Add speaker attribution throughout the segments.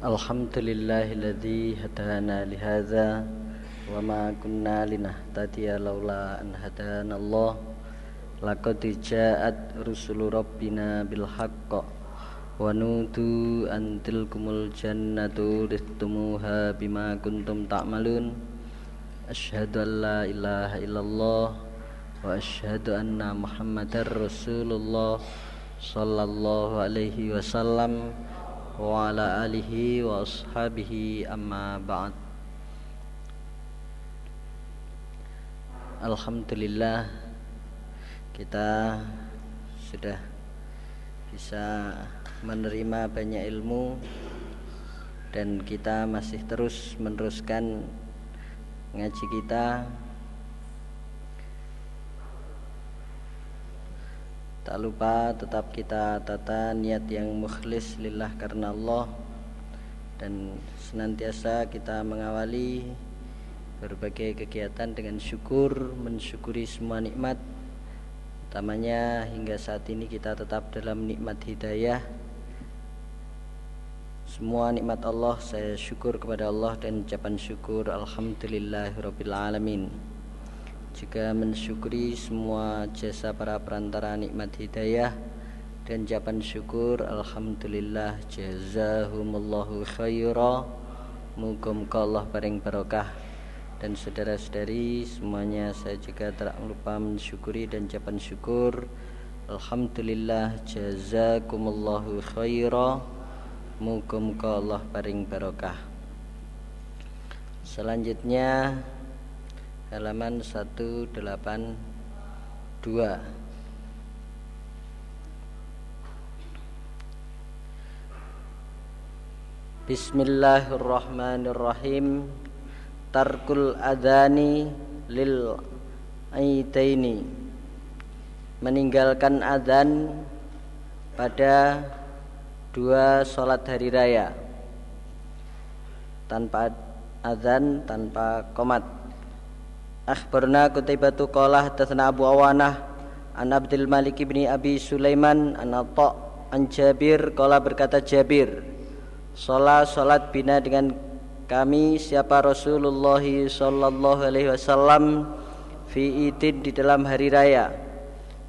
Speaker 1: الحمد لله الذي هدانا لهذا وما كنا لنهتدي لولا أن هدانا الله لقد جاءت رسل ربنا بالحق ونودوا أن تلكم الجنة رثتموها بما كنتم تعملون أشهد أن لا إله إلا الله وأشهد أن محمد رسول الله صلى الله عليه وسلم وعلى آله وأصحابه أما بعد Alhamdulillah kita sudah bisa menerima banyak ilmu dan kita masih terus meneruskan ngaji kita Tak lupa tetap kita tata niat yang mukhlis lillah karena Allah dan senantiasa kita mengawali berbagai kegiatan dengan syukur, mensyukuri semua nikmat. Utamanya hingga saat ini kita tetap dalam nikmat hidayah. Semua nikmat Allah saya syukur kepada Allah dan ucapan syukur alhamdulillahirabbil alamin juga mensyukuri semua jasa para perantara nikmat hidayah dan jawaban syukur Alhamdulillah jazahumullahu khaira. Muga Allah paring barokah. Dan saudara-saudari semuanya saya juga tak lupa mensyukuri dan jawaban syukur Alhamdulillah jazakumullahu khaira. Muga Allah paring barokah. Selanjutnya halaman 182 Bismillahirrahmanirrahim. Tarkul adani lil aitaini. Meninggalkan adzan pada dua sholat hari raya. Tanpa adzan tanpa komat Akhbarna Qutaibatu qala hadatsana Abu Awanah an Abdul Malik bin Abi Sulaiman an Atha an Jabir qala berkata Jabir Salat salat bina dengan kami siapa Rasulullah sallallahu alaihi wasallam fi idin di dalam hari raya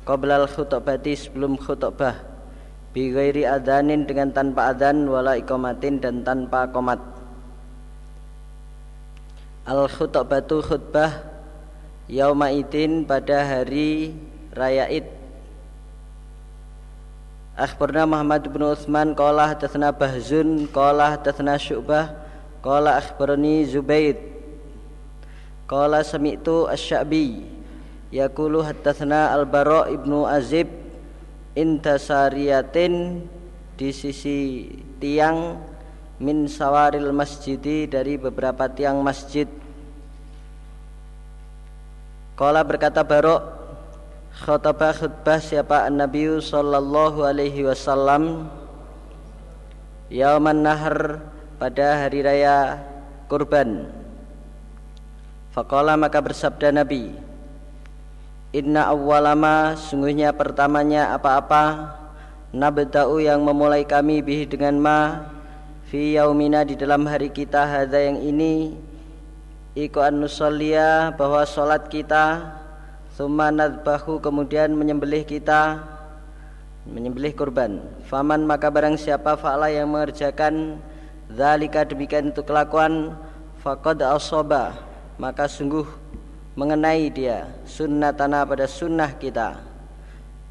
Speaker 1: qablal khutbati sebelum khutbah bi ghairi adanin dengan tanpa adan wala iqamatin dan tanpa komat al khutbatu khutbah yauma idin pada hari raya id. Akhbarna Muhammad bin Utsman qala hadatsana Bahzun qala hadatsana Syu'bah qala akhbarani Zubaid qala sami'tu Asy-Sya'bi yaqulu hadatsana Al-Bara ibnu Azib intasariyatin di sisi tiang min sawaril masjidi dari beberapa tiang masjid Kala berkata Barok Khotbah khutbah siapa Nabi sallallahu alaihi wasallam Yauman nahar pada hari raya kurban? Faqala maka bersabda Nabi Inna awwalama sungguhnya pertamanya apa-apa Nabda'u yang memulai kami bih dengan ma Fi yaumina di dalam hari kita hadha yang ini iku an bahwa salat kita summa nadbahu kemudian menyembelih kita menyembelih kurban. Faman maka barang siapa fa'ala yang mengerjakan zalika demikian itu kelakuan faqad asaba maka sungguh mengenai dia sunnatana pada sunnah kita.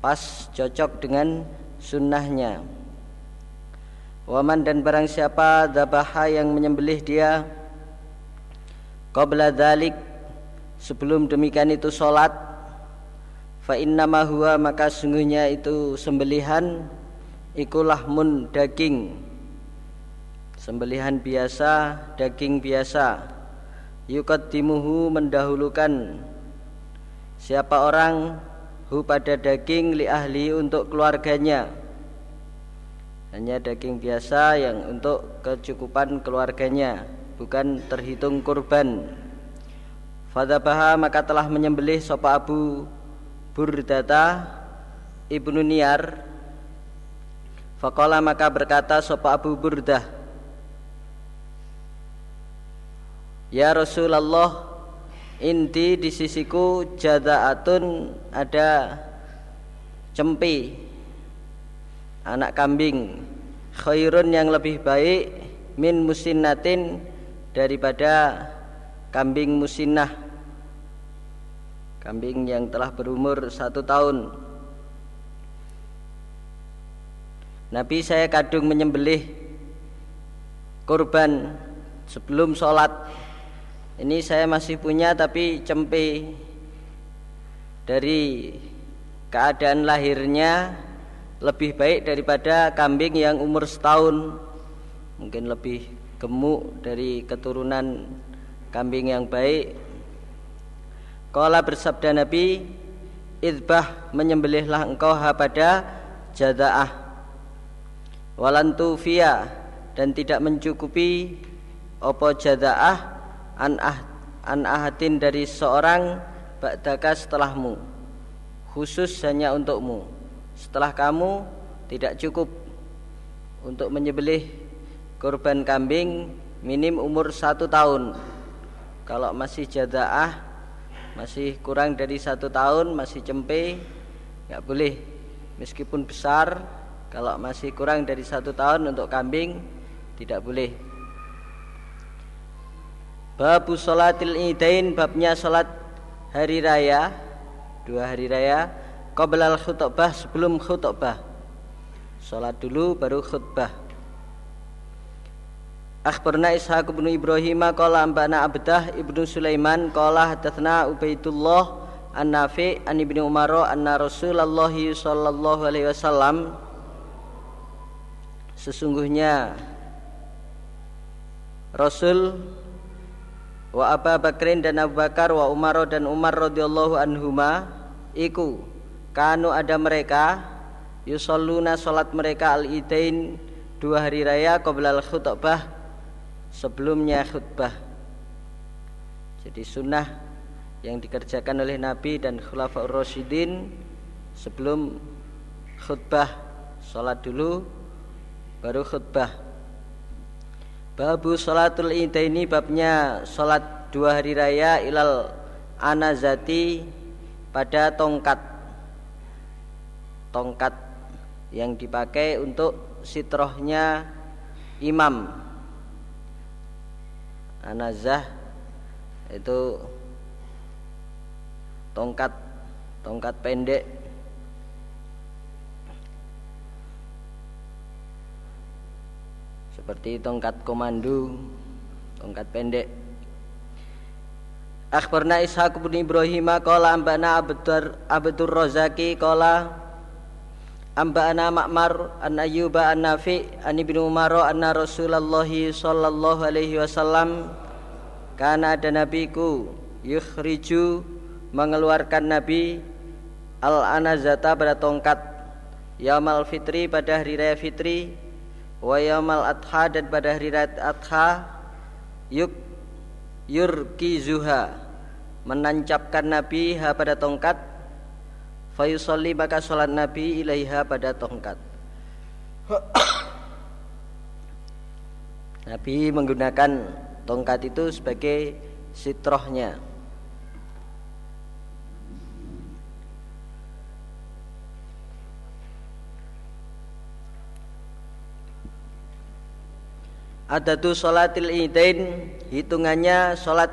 Speaker 1: Pas cocok dengan sunnahnya. Waman dan barang siapa dabaha yang menyembelih dia Qabla dhalik. Sebelum demikian itu solat fa innama huwa maka sungguhnya itu sembelihan. Ikulah mun daging. Sembelihan biasa daging biasa. Yukaddimuhu mendahulukan. Siapa orang hu pada daging li ahli untuk keluarganya. Hanya daging biasa yang untuk kecukupan keluarganya bukan terhitung kurban. Fadabaha maka telah menyembelih sopa Abu Burdata Ibnu Niyar. Fakola maka berkata sopa Abu Burdah Ya Rasulullah inti di sisiku jadaatun ada cempi anak kambing. Khairun yang lebih baik min musinnatin daripada kambing musinnah kambing yang telah berumur satu tahun. Nabi saya kadung menyembelih kurban sebelum sholat. Ini saya masih punya tapi cempe. Dari keadaan lahirnya lebih baik daripada kambing yang umur setahun. Mungkin lebih gemuk dari keturunan kambing yang baik. Kala bersabda Nabi Idbah menyembelihlah engkau pada jadaah Walantu fia Dan tidak mencukupi Opo jadaah an, ah, an ahadin dari seorang ba'daka setelahmu. Khusus hanya untukmu. Setelah kamu tidak cukup untuk menyembelih korban kambing minim umur satu tahun. Kalau masih jadaah masih kurang dari satu tahun masih cempe nggak boleh. Meskipun besar kalau masih kurang dari satu tahun untuk kambing tidak boleh. Babu sholatil idain babnya sholat hari raya dua hari raya qoblal khutbah sebelum khutbah. Sholat dulu baru khutbah Akhbarna Ishaq bin Ibrahim qala ambana Abdah ibnu Sulaiman qala hadatsna Ubaidullah An-Nafi an Ibnu Umar anna Rasulullah sallallahu alaihi wasallam. Sesungguhnya Rasul wa Abu Bakrin dan Abu Bakar wa Umar dan Umar radhiyallahu anhuma iku kanu ada mereka yusalluna salat mereka al-idain dua hari raya qabla khutbah sebelumnya khutbah. Jadi sunnah yang dikerjakan oleh Nabi dan Khulafaur Rasyidin sebelum khutbah salat dulu baru khutbah. Babu sholatul ini babnya sholat dua hari raya ilal anazati pada tongkat. Tongkat yang dipakai untuk sitrohnya imam anazah itu tongkat tongkat pendek seperti tongkat komando, tongkat pendek. Akhbarna Ishaq bin Ibrahim qala ambana Abdur Abdur Razaki qala ambana Ma'mar an Ayyub an Nafi an Ibnu Umar anna Rasulullah sallallahu alaihi wasallam. Kana ada nabiku yukhriju mengeluarkan nabi al anazata pada tongkat yamal fitri pada hari raya fitri wa yaumal adha dan pada hari raya adha yuk yurkizuha menancapkan nabi ha pada tongkat fayusolli maka sholat nabi ilaiha pada tongkat Nabi menggunakan tongkat itu sebagai sitrohnya Adatu sholatil idain hitungannya sholat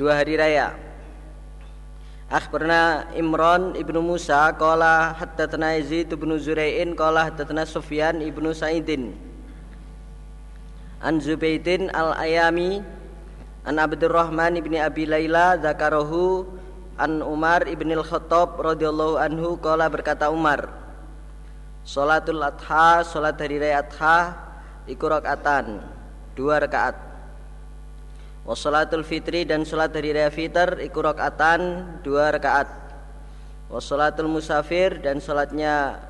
Speaker 1: dua hari raya. Akhbarna Imran ibnu Musa qala haddatsana Yazid ibnu Zurai'in qala haddatsana Sufyan ibnu Sa'idin. An Zubaidin al-Ayami An Abdurrahman ibni Abi Laila zakarahu An Umar ibn al-Khattab radhiyallahu anhu qala berkata Umar Salatul Adha salat hari raya Adha iku dua rakaat Wassalatul fitri dan salat hari raya fitr iku rakaatan dua rakaat. Wassalatul musafir dan salatnya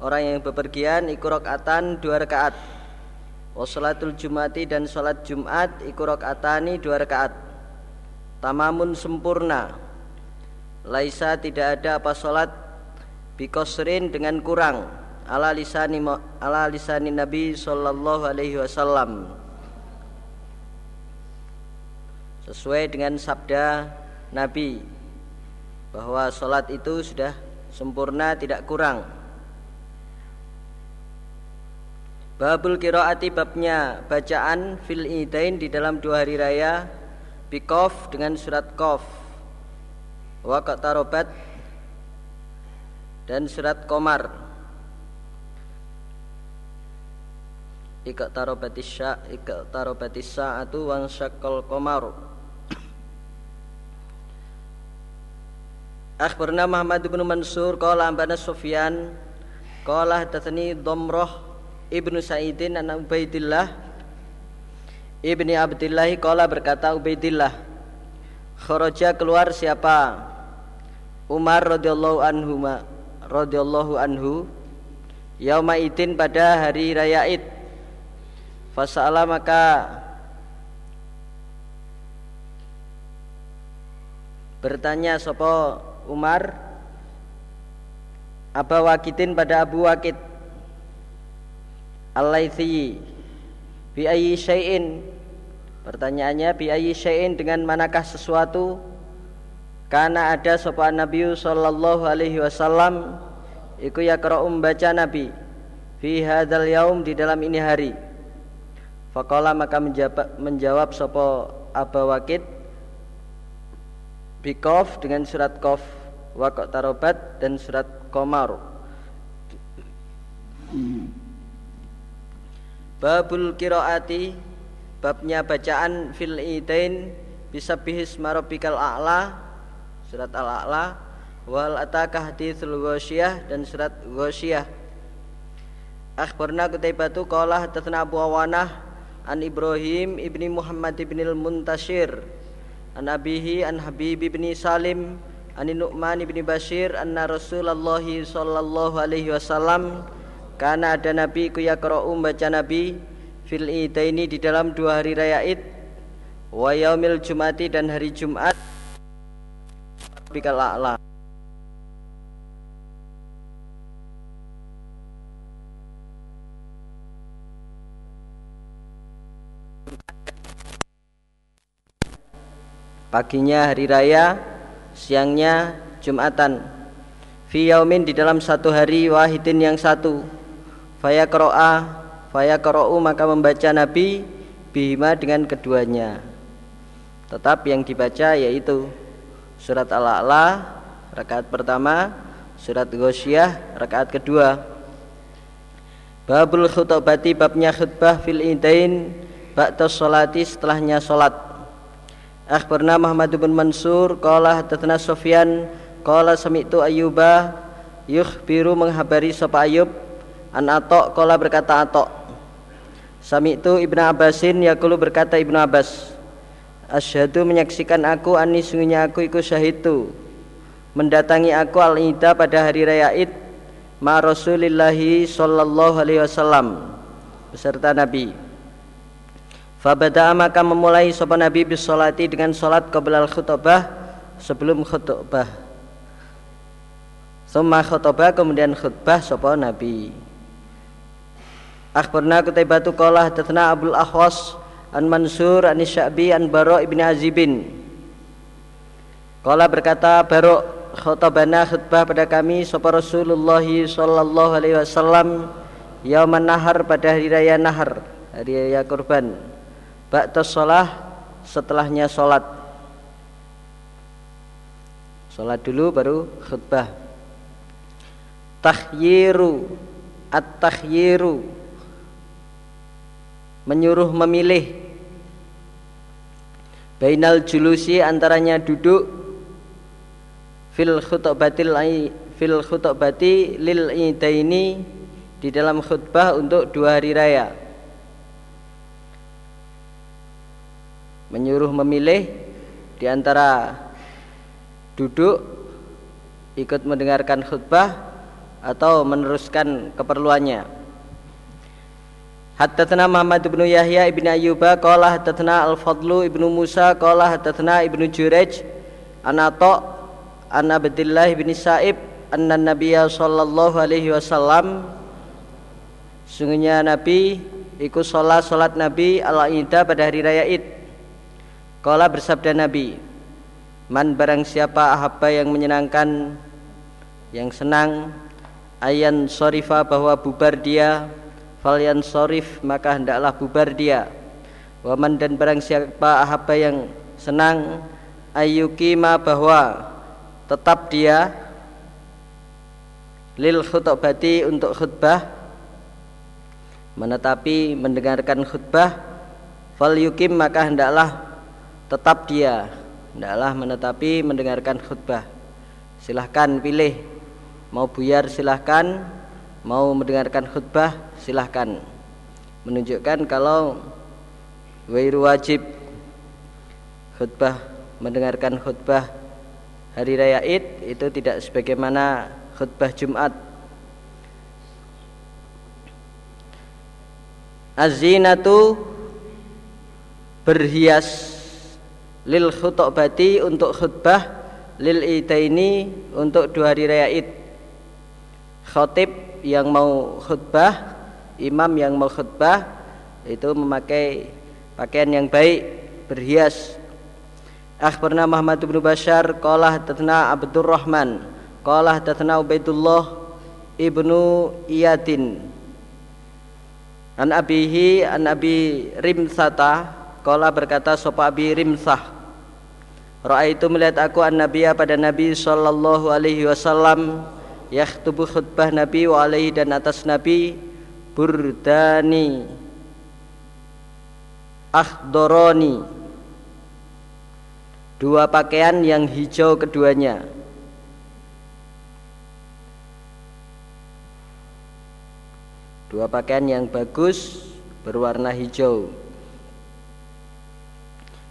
Speaker 1: orang yang bepergian iku rakaatan dua rakaat. Wassalatul jumati dan salat jumat iku rakaatani dua rakaat. Tamamun sempurna. Laisa tidak ada apa salat bikosrin dengan kurang. Ala lisani ala lisani Nabi sallallahu alaihi wasallam sesuai dengan sabda Nabi bahwa sholat itu sudah sempurna tidak kurang. Babul kiroati babnya bacaan fil idain di dalam dua hari raya bikof dengan surat kof. Wakat tarobat dan surat komar ikat tarobatisya ikat tarobatisya itu wang syakol komaru Akhbarna Muhammad bin Mansur qala ambana Sufyan qala hadatsani Dhamrah Ibnu Sa'idin an Ubaidillah Ibni Abdillah qala berkata Ubaidillah kharaja keluar siapa? Umar radhiyallahu anhu radhiyallahu anhu yauma idin pada hari raya Id. Fasala maka bertanya sapa Umar Aba Wakidin pada Abu Wakid Al-Laythi Bi ayyi syai'in. Pertanyaannya bi ayyi syai'in dengan manakah sesuatu? Karena ada sopan Nabi sallallahu alaihi wasallam iku yaqra'u baca Nabi fi hadzal yaum di dalam ini hari. Faqala maka menjawab, menjawab sapa Abu Wakid Bikof dengan surat Kof Wakok Tarobat dan surat Komar Babul Kiroati Babnya bacaan fil idain Bisa bihis marobikal a'la Surat al-a'la Wal atakah hadithul ghosyah Dan surat ghosyah Akhbarna kutaibatu Qala hadatsana Abu Awanah An Ibrahim ibni Muhammad ibni al-Muntashir an abihi an habib bin salim an nu'man bin bashir anna rasulullah sallallahu alaihi wasallam karena ada nabi ku yaqra'u baca nabi fil idaini di dalam dua hari raya id wa yaumil jumati dan hari jumat bikal a'la paginya hari raya siangnya jumatan. Fi yaumin di dalam satu hari wahidin yang satu. Faya qira'a faya qara'u maka membaca nabi bima dengan keduanya. Tetap yang dibaca yaitu surat al-a'la rakaat pertama surat ghosyah rakaat kedua. Babul khutbati babnya khutbah fil idain ba'da sholati setelahnya sholat Akhbarna Muhammad bin Mansur qala hadatsana Sufyan qala sami'tu Ayyuba yukhbiru menghabari sapa Ayub an Atok qala berkata Atok. Sami'tu Ibnu Abbasin yaqulu berkata Ibnu Abbas Asyhadu menyaksikan aku ani sungguhnya aku iku syahidu mendatangi aku al-ida pada hari raya Id ma Rasulillahi sallallahu alaihi wasallam beserta Nabi Fabada maka memulai sopan Nabi bisolati dengan solat qablal khutbah sebelum khutbah. Summa khutbah kemudian khutbah sopan Nabi. Akhbarna kutaibatu qala hadatsana Abdul Ahwas an Mansur an Sya'bi an Baro ibn Azibin. Qala berkata Baro khutbana khutbah pada kami sapa Rasulullah sallallahu alaihi wasallam yauman nahar pada hari raya nahar, hari raya kurban ba'da sholah setelahnya sholat. Sholat dulu baru khutbah. Tahyiru at-tahyiru menyuruh memilih. Bainal julusi antaranya duduk. Fil khutbatil fil khutbati lil idaini di dalam khutbah untuk dua hari raya menyuruh memilih di antara duduk ikut mendengarkan khutbah atau meneruskan keperluannya. Haddatsana Muhammad bin Yahya ibn Ayyuba qala haddatsana Al-Fadlu ibnu Musa qala haddatsana ibnu Jurayj an Atha an Abdullah Sa'ib anna Nabiyya sallallahu alaihi wasallam sungguhnya Nabi ikut sholat sholat Nabi al-Ida pada hari raya Id Kala bersabda Nabi Man barang siapa ahabba yang menyenangkan Yang senang Ayan sorifa bahwa bubar dia Falyan sorif maka hendaklah bubar dia. Waman dan barang siapa ahabba yang senang Ayyukima bahwa Tetap dia Lil khutbati untuk khutbah menetapi mendengarkan khutbah fal yukim maka hendaklah tetap dia. Hendaklah menetapi mendengarkan khutbah. Silahkan pilih. Mau buyar silahkan mau mendengarkan khutbah silahkan. Menunjukkan kalau wairu wajib. Khutbah mendengarkan khutbah hari raya id itu tidak sebagaimana khutbah Jumat. Azinatu berhias lil khutbati untuk khutbah lil idaini untuk dua hari raya id. Khotib yang mau khutbah imam yang mau khutbah itu memakai pakaian yang baik berhias. Akhbarna Muhammad bin Bashar qala tatna Abdurrahman qala tatna Ubaidullah ibnu Iyadin. An abihi an abi rimsata Kala berkata sopa abi rimsah itu melihat aku an nabiya pada Nabi Sallallahu alaihi wasallam Yakhtubu khutbah Nabi wa alaihi dan atas Nabi Burdani Akhdoroni Dua pakaian yang hijau keduanya Dua pakaian yang bagus berwarna hijau.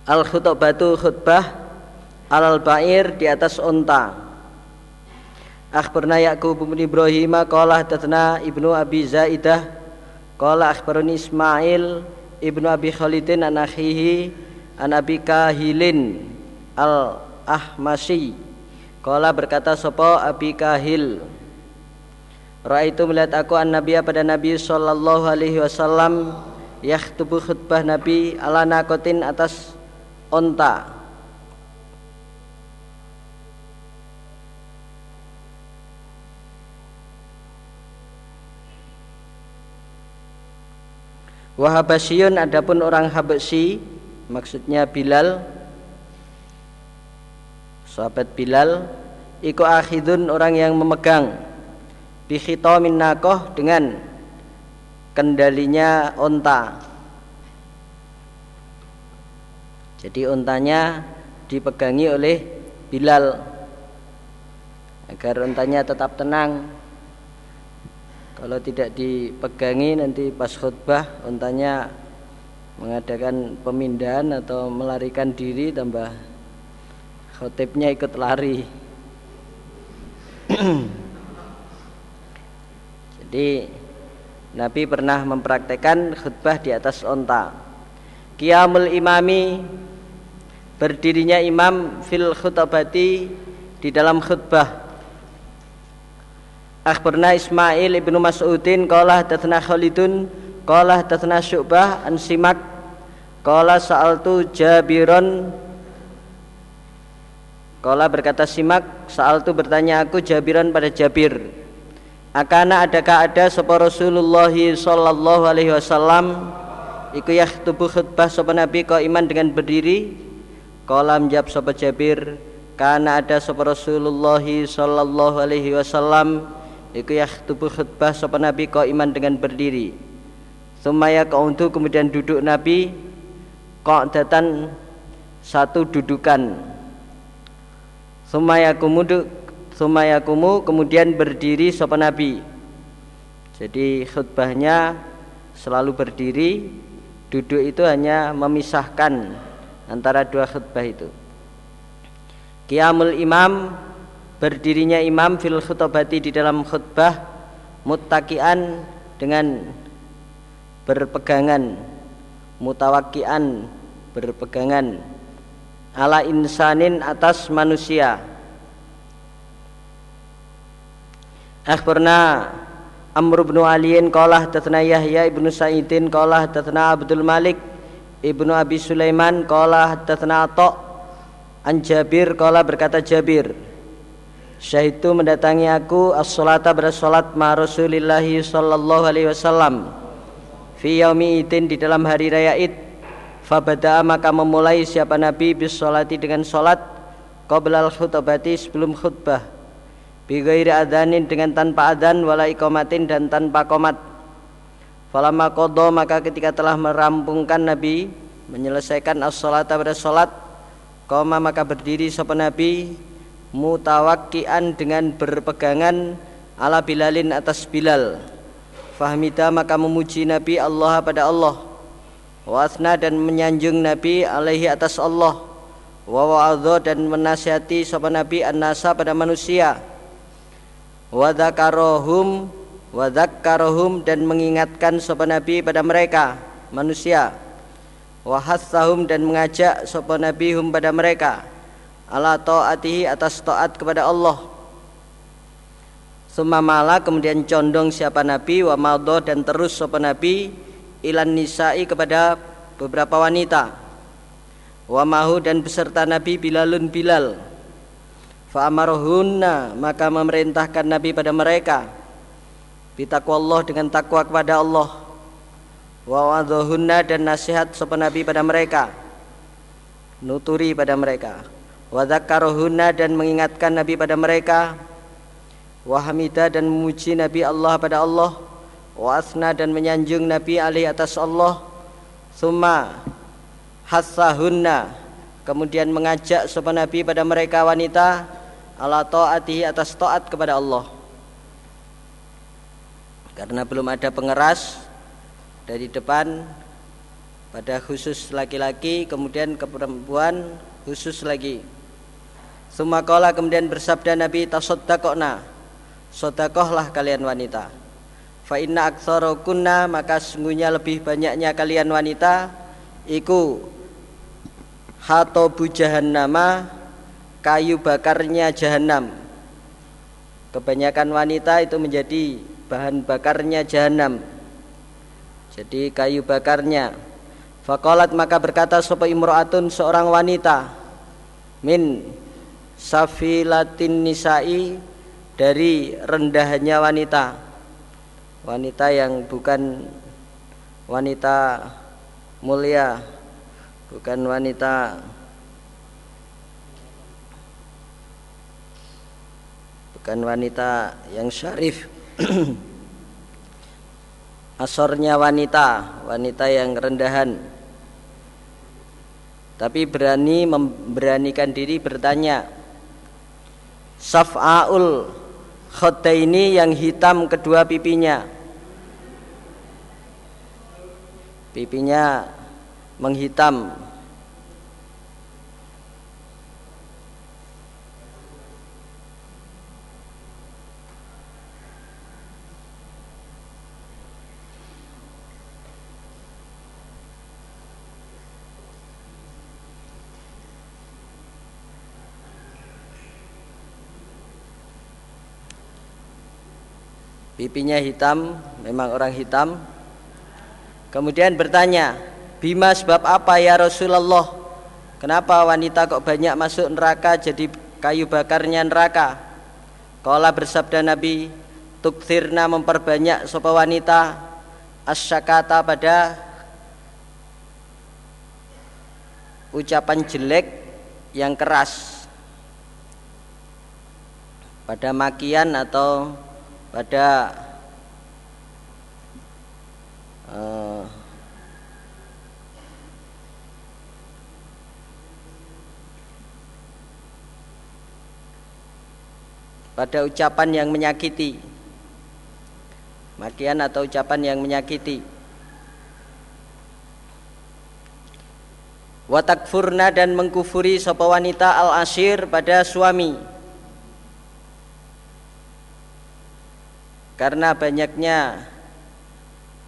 Speaker 1: Al khutbatu khutbah alal ba'ir di atas onta. Akhbarna Yaqub bin Ibrahim qala tatna Ibnu Abi Zaidah qala akhbarani Ismail Ibnu Abi Khalidin an akhihi an Abi Kahilin al Ahmasi qala berkata sapa Abi Kahil Ra'aitu melihat aku an Nabiya pada Nabi sallallahu alaihi wasallam yakhtubu khutbah Nabi ala nakotin atas onta. Wahabasyun adapun orang Habasyi maksudnya Bilal sahabat Bilal iku akhidun orang yang memegang bikhitamin nakoh dengan kendalinya onta jadi ontanya dipegangi oleh Bilal. Agar ontanya tetap tenang. Kalau tidak dipegangi nanti pas khutbah ontanya mengadakan pemindahan atau melarikan diri tambah khotibnya ikut lari. Jadi Nabi pernah mempraktekkan khutbah di atas onta. Qiyamul imami berdirinya imam fil khutbati di dalam khutbah. Akhbarna Ismail ibnu Mas'udin qala tatna Khalidun qala tatna Syu'bah an Simak qala sa'altu Jabiron Qala berkata Simak sa'altu bertanya aku Jabiron pada Jabir Akana adakah ada sapa Rasulullah sallallahu alaihi wasallam? Iku yakhutubu khutbah sapa Nabi kau iman dengan berdiri Kolam jawab sapa Jabir karena ada sapa Rasulullah sallallahu alaihi wasallam iku yakhutubu khutbah sapa Nabi kau iman dengan berdiri. Sumaya untuk kemudian duduk Nabi kok datang satu dudukan. Sumaya kemudian sumayakumu kemudian berdiri sopan nabi. Jadi khutbahnya selalu berdiri duduk itu hanya memisahkan antara dua khutbah itu. Qiyamul imam berdirinya imam fil khutbati di dalam khutbah muttakian dengan berpegangan mutawakian berpegangan ala insanin atas manusia. Akhbarna Amr bin Aliin qala tatna Yahya ibnu Sa'idin qala tatna Abdul Malik Ibnu Abi Sulaiman qala hadatsana Atha an Jabir qala berkata Jabir Syahid itu mendatangi aku as-salata bersolat ma Rasulillah sallallahu alaihi wasallam fi yaumi idin di dalam hari raya Id. Fabada maka memulai siapa Nabi bis salati dengan salat qabla al-khutbati sebelum khutbah. Bi ghairi adanin dengan tanpa adan wala iqamatin dan tanpa komat falamma qadha maka ketika telah merampungkan Nabi menyelesaikan as-salata bersolat koma maka berdiri sapa Nabi mutawakkian dengan berpegangan ala Bilalin atas Bilal. Fahmida maka memuji Nabi Allah pada Allah. Wasna dan menyanjung Nabi alaihi atas Allah. Wa dan menasihati sapa Nabi an-nasa pada manusia. Wa dzakarohum wa dan mengingatkan sapa Nabi pada mereka manusia. Wa dan mengajak sapa Nabi hum pada mereka. Ala taatihi atas taat kepada Allah. Sumamala kemudian condong siapa Nabi wa maldo dan terus sapa Nabi ilan nisa'i kepada beberapa wanita. Wa mahu dan beserta Nabi Bilalun Bilal. Fa amarohunna maka memerintahkan Nabi pada mereka Allah dengan takwa kepada Allah. Wa dan nasihat sapa Nabi pada mereka. Nuturi pada mereka. Wadakarohuna dan mengingatkan Nabi pada mereka. Wahamida dan memuji Nabi Allah pada Allah. Wasna dan menyanjung Nabi alih atas Allah. Summa Hassahunna Kemudian mengajak sopan Nabi pada mereka wanita. Ala ta'atihi atas ta'at kepada Allah Karena belum ada pengeras Dari depan Pada khusus laki-laki Kemudian ke perempuan khusus lagi. Sumakola kemudian bersabda Nabi tasoddaqona Sodakohlah kalian wanita. Fa inna kunna maka sungguhnya lebih banyaknya kalian wanita Iku Hatobu jahannama Kayu bakarnya jahanam Kebanyakan wanita itu menjadi bahan bakarnya jahanam. Jadi kayu bakarnya. Fakolat maka berkata sopa imro'atun seorang wanita Min safilatin nisa'i dari rendahnya wanita. Wanita yang bukan wanita mulia bukan wanita bukan wanita yang syarif asornya wanita wanita yang rendahan. Tapi berani memberanikan diri bertanya Saf'aul ini yang hitam kedua pipinya? Pipinya menghitam pipinya hitam, memang orang hitam. Kemudian bertanya, Bima sebab apa ya Rasulullah? Kenapa wanita kok banyak masuk neraka jadi kayu bakarnya neraka? Kala bersabda Nabi, tukthirna memperbanyak sopa wanita asyakata pada ucapan jelek yang keras pada makian atau pada uh, pada ucapan yang menyakiti makian atau ucapan yang menyakiti. Watakfurna dan mengkufuri sopa wanita al asir pada suami karena banyaknya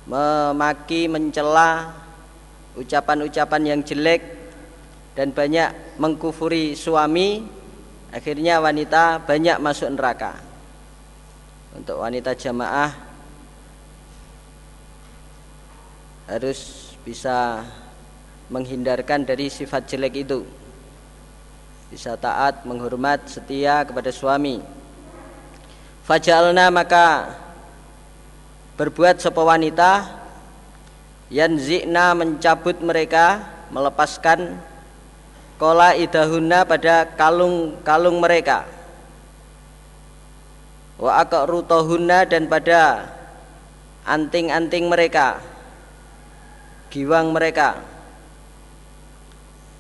Speaker 1: memaki, mencela ucapan-ucapan yang jelek dan banyak mengkufuri suami akhirnya wanita banyak masuk neraka. Untuk wanita jamaah harus bisa menghindarkan dari sifat jelek itu. Bisa taat menghormat setia kepada suami. Fajalna maka berbuat sepa wanita yanzikna mencabut mereka melepaskan kola idahuna pada kalung-kalung mereka. Wa aqrutohunna dan pada anting-anting mereka giwang mereka.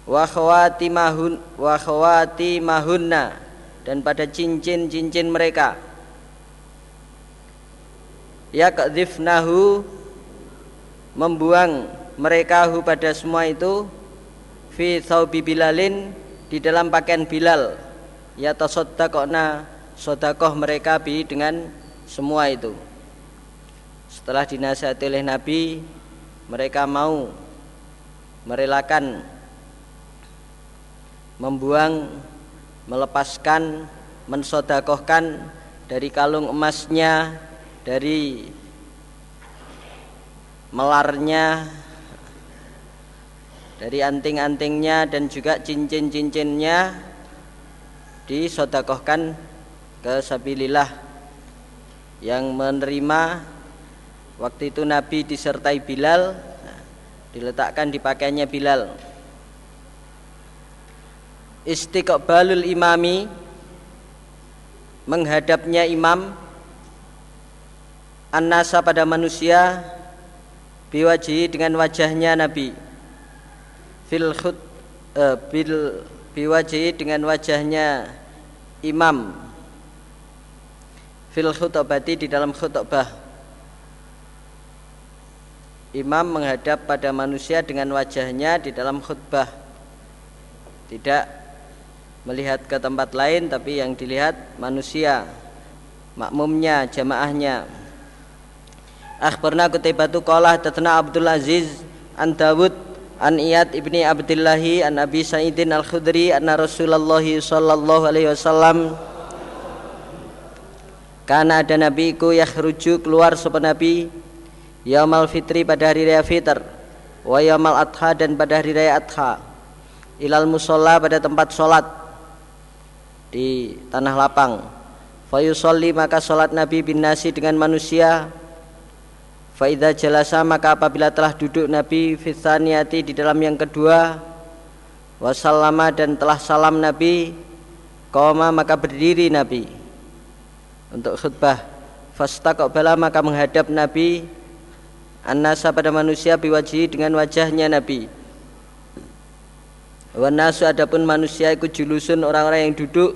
Speaker 1: Wa khawatimahun wa khawatimahunna dan pada cincin-cincin mereka yakdzifnahu membuang mereka hu pada semua itu fi thawbi bilalin di dalam pakaian Bilal. Ya tasaddaqna sodakoh mereka bi dengan semua itu. Setelah dinasihati oleh Nabi mereka mau merelakan membuang melepaskan mensodakohkan dari kalung emasnya dari melarnya dari anting-antingnya dan juga cincin-cincinnya disodakohkan ke sabilillah yang menerima waktu itu Nabi disertai Bilal diletakkan di pakaiannya Bilal. Istiqbalul imami menghadapnya imam an-nasa pada manusia biwaji dengan wajahnya Nabi. Fil khut uh, bil biwaji dengan wajahnya imam. Fil khutbati di dalam khutbah imam menghadap pada manusia dengan wajahnya di dalam khutbah. Tidak melihat ke tempat lain tapi yang dilihat manusia makmumnya jamaahnya Akhbarna kutibatu qala tatna Abdul Aziz an Dawud an Iyad ibni Abdillahi an Abi Sa'idin al-Khudri anna Rasulullah sallallahu alaihi wasallam karena ada nabiku yakhruju keluar sapa nabi yaumal fitri pada hari raya fitr wa yaumal adha dan pada hari raya adha ilal musola pada tempat solat di tanah lapang. Fayusolli maka solat nabi bin nasi dengan manusia Faida jalasa maka apabila telah duduk Nabi fitaniati di dalam yang kedua Wasallama dan telah salam Nabi Koma maka berdiri Nabi Untuk khutbah. Fastaqbala maka menghadap Nabi An-nasa pada manusia biwaji dengan wajahnya Nabi. Wanasu adapun manusia ikut julusun orang-orang yang duduk.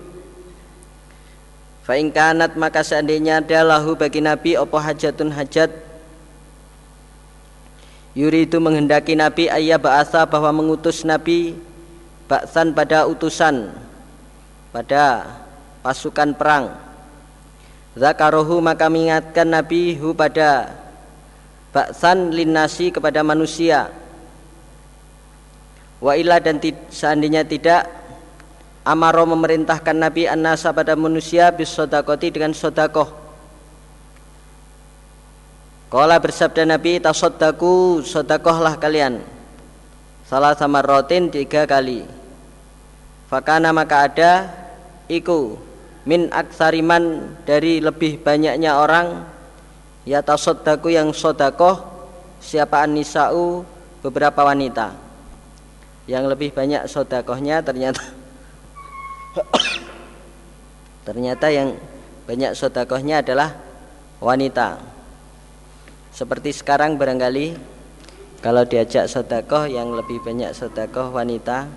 Speaker 1: Fa'ingkanat maka seandainya ada lahu bagi Nabi Opo hajatun hajat Yuri itu menghendaki Nabi ayah bahasa bahwa mengutus Nabi baksan pada utusan pada pasukan perang. Zakarohu maka mengingatkan Nabi hu pada baksan linasi kepada manusia. Wa ila dan seandainya tidak Amaro memerintahkan Nabi an-nasa pada manusia bis dengan sodakoh Kala bersabda Nabi tasaddaku sodakohlah kalian. Salah sama rotin tiga kali. Fakana maka ada Iku Min aksariman dari lebih banyaknya orang Ya tasaddaku yang sodakoh Siapa nisa'u beberapa wanita. Yang lebih banyak sodakohnya ternyata Ternyata yang banyak sodakohnya adalah wanita seperti sekarang barangkali kalau diajak sodakoh yang lebih banyak sodakoh wanita.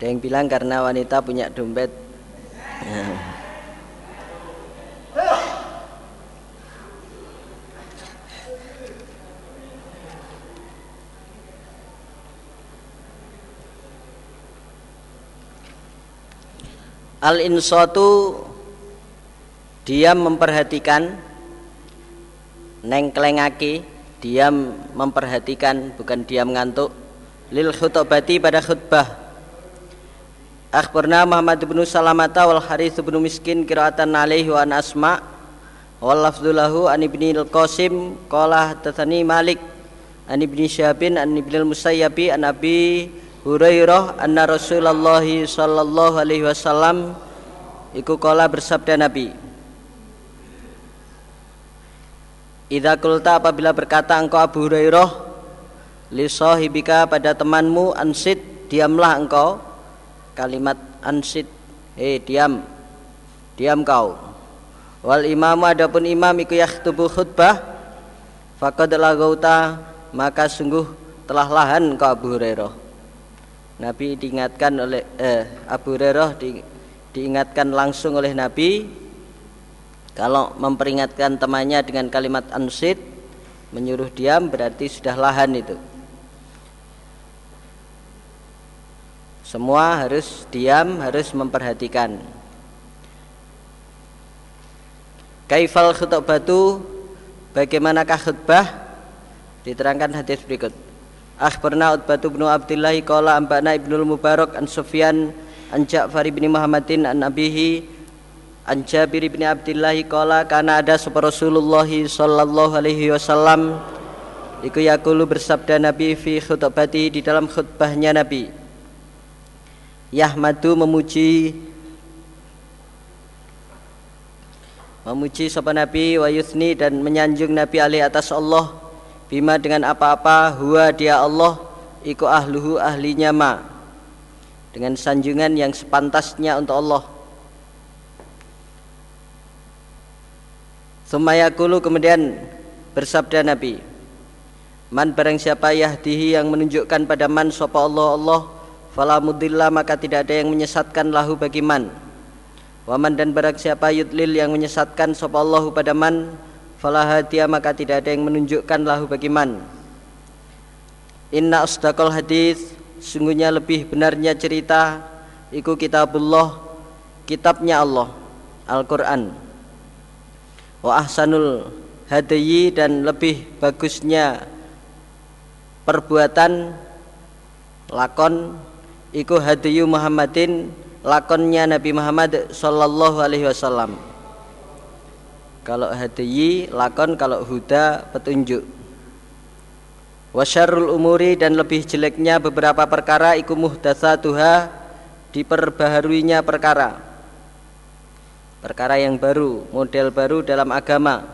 Speaker 1: Ada yang bilang karena wanita punya dompet al insatu diam memperhatikan nengklengaki diam memperhatikan bukan diam ngantuk lil khutbati pada khutbah. Akhbarna Muhammad bin Salamata wal Harith bin Miskin kiraatan alaihi wa asma' wal lafdzulahu an ibni al-qasim qala tatsani malik an ibni syabin an ibni al-musayyabi an abi hurairah anna rasulullah sallallahu alaihi wasallam iku kala bersabda nabi Idza kulta apabila berkata engkau Abu Hurairah li sahibika pada temanmu ansit diamlah engkau. Kalimat ansit eh diam diam kau. Wal imamu adapun imam iku yaktubu khutbah faqad lagauta maka sungguh telah lahan kau Abu Hurairah Nabi diingatkan oleh eh, Abu Hurairah di, diingatkan langsung oleh Nabi kalau memperingatkan temannya dengan kalimat ansit menyuruh diam berarti sudah lahan itu. Semua harus diam, harus memperhatikan. Kaifal batu bagaimanakah khutbah? Diterangkan hadis berikut. Akhbarna Utbatu bin Abdullah qala ambana Ibnu Mubarak an Sufyan an Ja'far bin Muhammadin an abihi An Jabir bin Abdullah qala kana ada sapa Rasulullah sallallahu alaihi wasallam iku yaqulu bersabda Nabi fi khutbati di dalam khutbahnya Nabi. Yahmadu memuji memuji sapa Nabi wa yusni dan menyanjung Nabi Ali atas Allah bima dengan apa-apa huwa dia Allah iku ahluhu ahlinya ma. Dengan sanjungan yang sepantasnya untuk Allah. Sumayakulu kemudian bersabda Nabi Man barang siapa yahdihi yang menunjukkan pada man sapa Allah Allah fala mudilla maka tidak ada yang menyesatkan lahu bagi man. Waman dan barang siapa yudlil yang menyesatkan sapa Allah pada man fala hadiya maka tidak ada yang menunjukkan lahu bagi man. Inna asdaqal hadis sungguhnya lebih benarnya cerita iku kitabullah kitabnya Allah Al-Qur'an. Wa ahsanul hadayi dan lebih bagusnya perbuatan lakon iku hadiyu Muhammadin lakonnya Nabi Muhammad sallallahu alaihi wasallam kalau hadiyi lakon kalau huda petunjuk wasyarul umuri dan lebih jeleknya beberapa perkara iku muhdatsatuha diperbaharuinya perkara perkara yang baru, model baru dalam agama.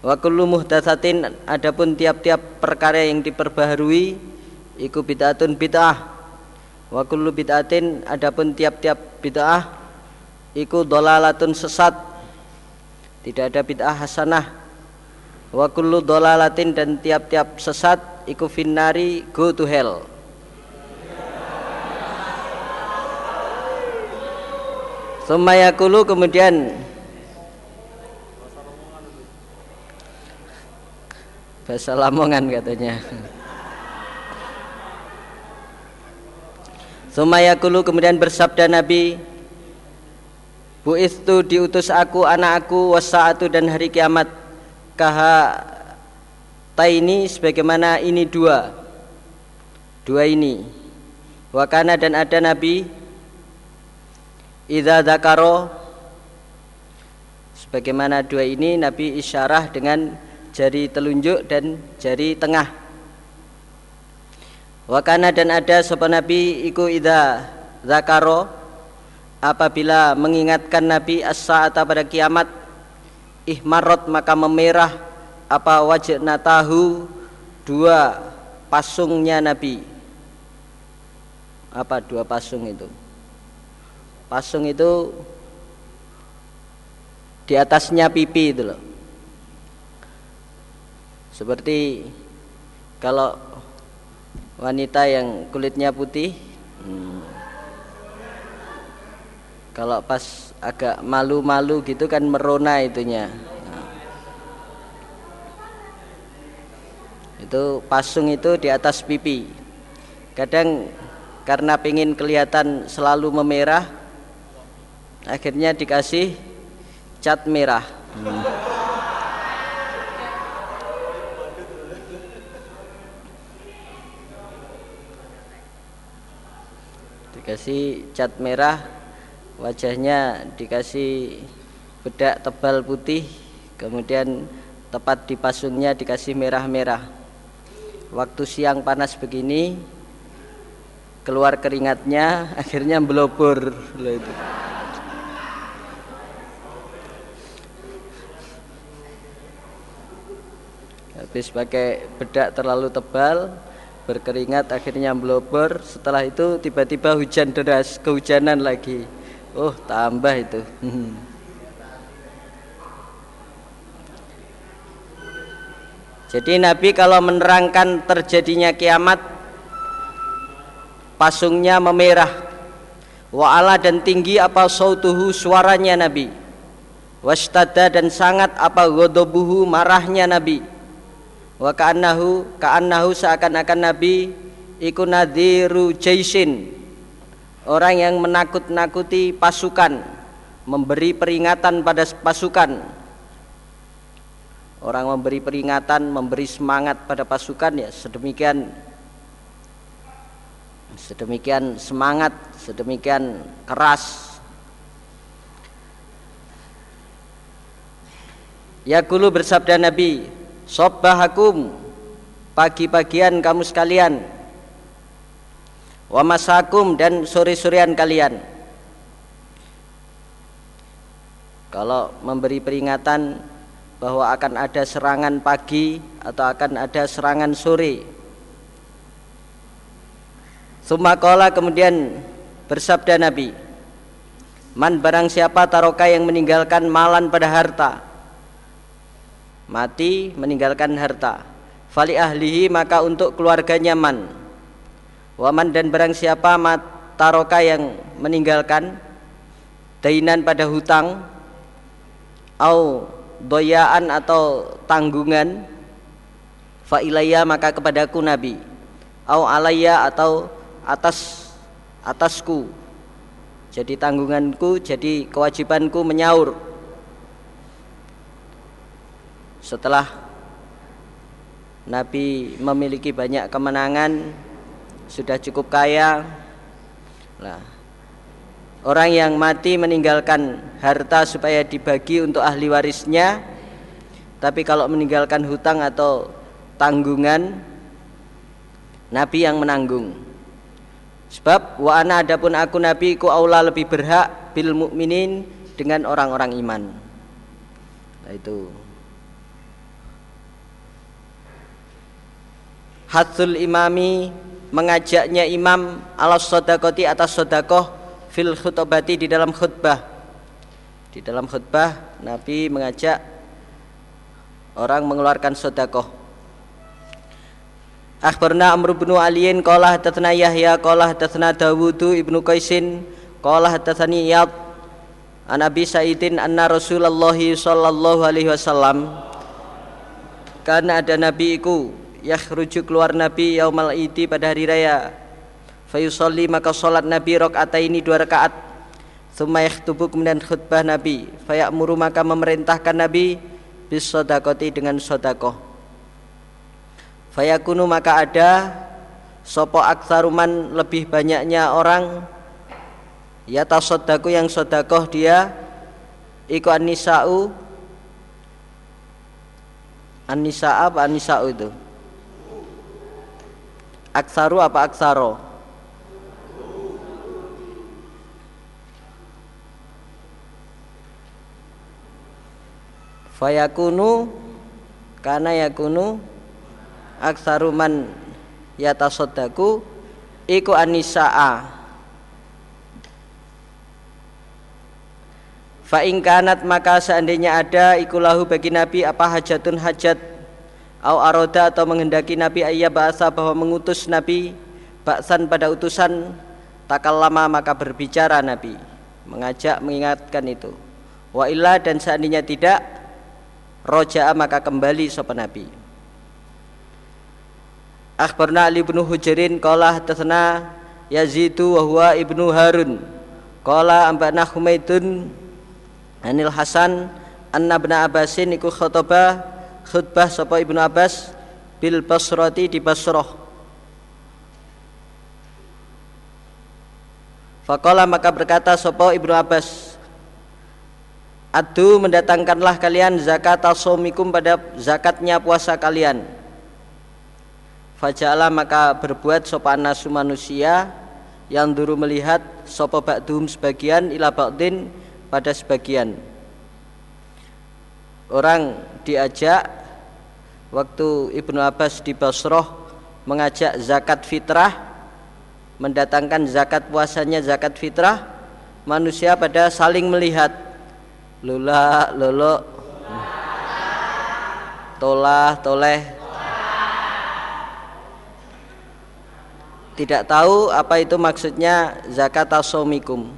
Speaker 1: Wa kullu muhdatsatin adapun tiap-tiap perkara yang diperbaharui iku bid'atun bid'ah. Wa kullu bid'atin adapun tiap-tiap bid'ah iku dolalatun sesat. Tidak ada bid'ah hasanah. Wa kullu dolalatin dan tiap-tiap sesat iku finnari go to hell. Sumayakulu kemudian bahasa Lamongan katanya. Sumayakulu kemudian bersabda Nabi Bu itu diutus aku anak aku wasaatu dan hari kiamat. Kaha taini sebagaimana ini dua. Dua ini. Wakana dan ada Nabi. Idza dzakaro. Sebagaimana dua ini Nabi isyarah dengan jari telunjuk dan jari tengah. Wakana dan ada sopan Nabi iku idza zakaro apabila mengingatkan Nabi as-sa'ata pada kiamat ihmarot maka memerah apa wajna tahu dua pasungnya Nabi. Apa dua pasung itu? Pasung itu di atasnya pipi itu loh. Seperti kalau wanita yang kulitnya putih hmm, kalau pas agak malu-malu gitu kan merona itunya nah. itu pasung itu di atas pipi kadang karena pengen kelihatan selalu memerah akhirnya dikasih cat merah hmm. dikasih cat merah wajahnya dikasih bedak tebal putih kemudian tepat di pasungnya dikasih merah-merah. Waktu siang panas begini keluar keringatnya akhirnya belobor loh itu. Habis pakai bedak terlalu tebal berkeringat akhirnya belobor setelah itu tiba-tiba hujan deras kehujanan lagi oh tambah itu. Jadi Nabi kalau menerangkan terjadinya kiamat pasungnya memerah. Wa'ala dan tinggi apa sautuhu suaranya Nabi. Wastada dan sangat apa godobuhu marahnya Nabi. Wa ka'annahu ka'annahu seakan-akan Nabi iku nadhiru jaisin orang yang menakut-nakuti pasukan memberi peringatan pada pasukan. Orang memberi peringatan, memberi semangat pada pasukan ya sedemikian. Sedemikian semangat, sedemikian keras. Ya kulu bersabda Nabi, Sobbahakum pagi-pagian kamu sekalian, wa masakum dan sore-sorean kalian. Kalau memberi peringatan bahwa akan ada serangan pagi atau akan ada serangan sore. Sumakola kemudian bersabda Nabi, Man barang siapa taroka yang meninggalkan malan pada harta Mati meninggalkan harta Fali ahlihi maka untuk keluarganya man Waman dan barang siapa taroka yang meninggalkan Dainan pada hutang Au doyaan atau tanggungan fa ilayya maka kepadaku nabi. Au alayya atau atas atasku. Jadi tanggunganku jadi kewajibanku menyaur. Setelah Nabi memiliki banyak kemenangan sudah cukup kaya. Lah Orang yang mati meninggalkan harta supaya dibagi untuk ahli warisnya Tapi kalau meninggalkan hutang atau tanggungan Nabi yang menanggung. Sebab wa ana adapun aku Nabi ku aula lebih berhak bil mukminin dengan orang-orang iman. Nah itu. Hatul imami mengajaknya imam alas sodakoti atas sodakoh fil khutbati di dalam khutbah. Di dalam khutbah Nabi mengajak orang mengeluarkan sodakoh. Akhbarna Amr bin Aliin qala hadatsana Yahya qala hadatsana Dawudu ibnu Qaisin qala hadatsani Iyad an Abi Sa'idin anna Rasulullah sallallahu alaihi wasallam. Karena ada nabi iku yakhruju keluar nabi yaumal idi pada hari raya. Fayusolli maka sholat Nabi ini dua rakaat. Thumma yakhtubu kemudian khutbah Nabi. Fayakmuru maka memerintahkan Nabi Bis sodakoti dengan sodakoh. Fayakunu maka ada Sopo aksaruman lebih banyaknya orang Ya tasodaku yang sodakoh dia Iku anisa'u Anisa apa anisa'u itu Aksaru apa aksaro? Fayakunu karena yakunu aksaruman yatasodaku iku anisaa Fa kanat maka seandainya ada ikulahu bagi Nabi apa hajatun hajat au aroda atau menghendaki Nabi ayya bahasa bahwa mengutus Nabi baksan pada utusan takal lama maka berbicara Nabi mengajak mengingatkan itu. Wa illa dan seandainya tidak roja'a maka kembali sopan Nabi. Akhbarna Ali bin Hujarin qala hadatsana Yazidu wa huwa ibnu Harun qala ambana Humaidun Anil Hasan anna ibn Abbasin iku khutbah khutbah sapa Ibnu Abbas bil Basrati di Basrah Faqala maka berkata sapa Ibnu Abbas Adu mendatangkanlah kalian zakat somikum pada zakatnya puasa kalian. Faja'ala maka berbuat sopan nasu manusia yang dulu melihat sopo ba'dum sebagian ila ba'din pada sebagian. Orang diajak waktu Ibnu Abbas di Basroh mengajak zakat fitrah mendatangkan zakat puasanya zakat fitrah manusia pada saling melihat. Lula lolo tolah toleh. Tidak tahu apa itu maksudnya zakat asomikum.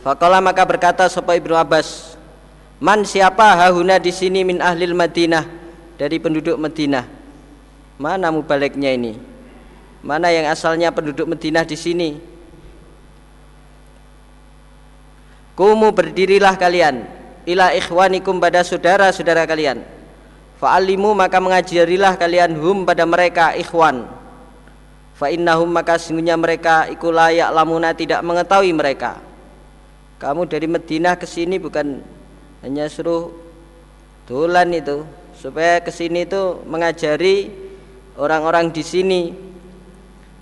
Speaker 1: Fakola maka berkata sapa Ibnu Abbas Man siapa hahuna di sini min ahlil Madinah dari penduduk Madinah Mana mubaliknya ini Mana yang asalnya penduduk Madinah di sini Kumu berdirilah kalian ila ikhwanikum pada saudara-saudara kalian. Fa'alimu maka mengajarilah kalian hum pada mereka ikhwan. Fa innahum maka sesungguhnya mereka iku layak lamuna tidak mengetahui mereka. Kamu dari Madinah ke sini bukan hanya suruh dolan itu, supaya ke sini itu mengajari orang-orang di sini.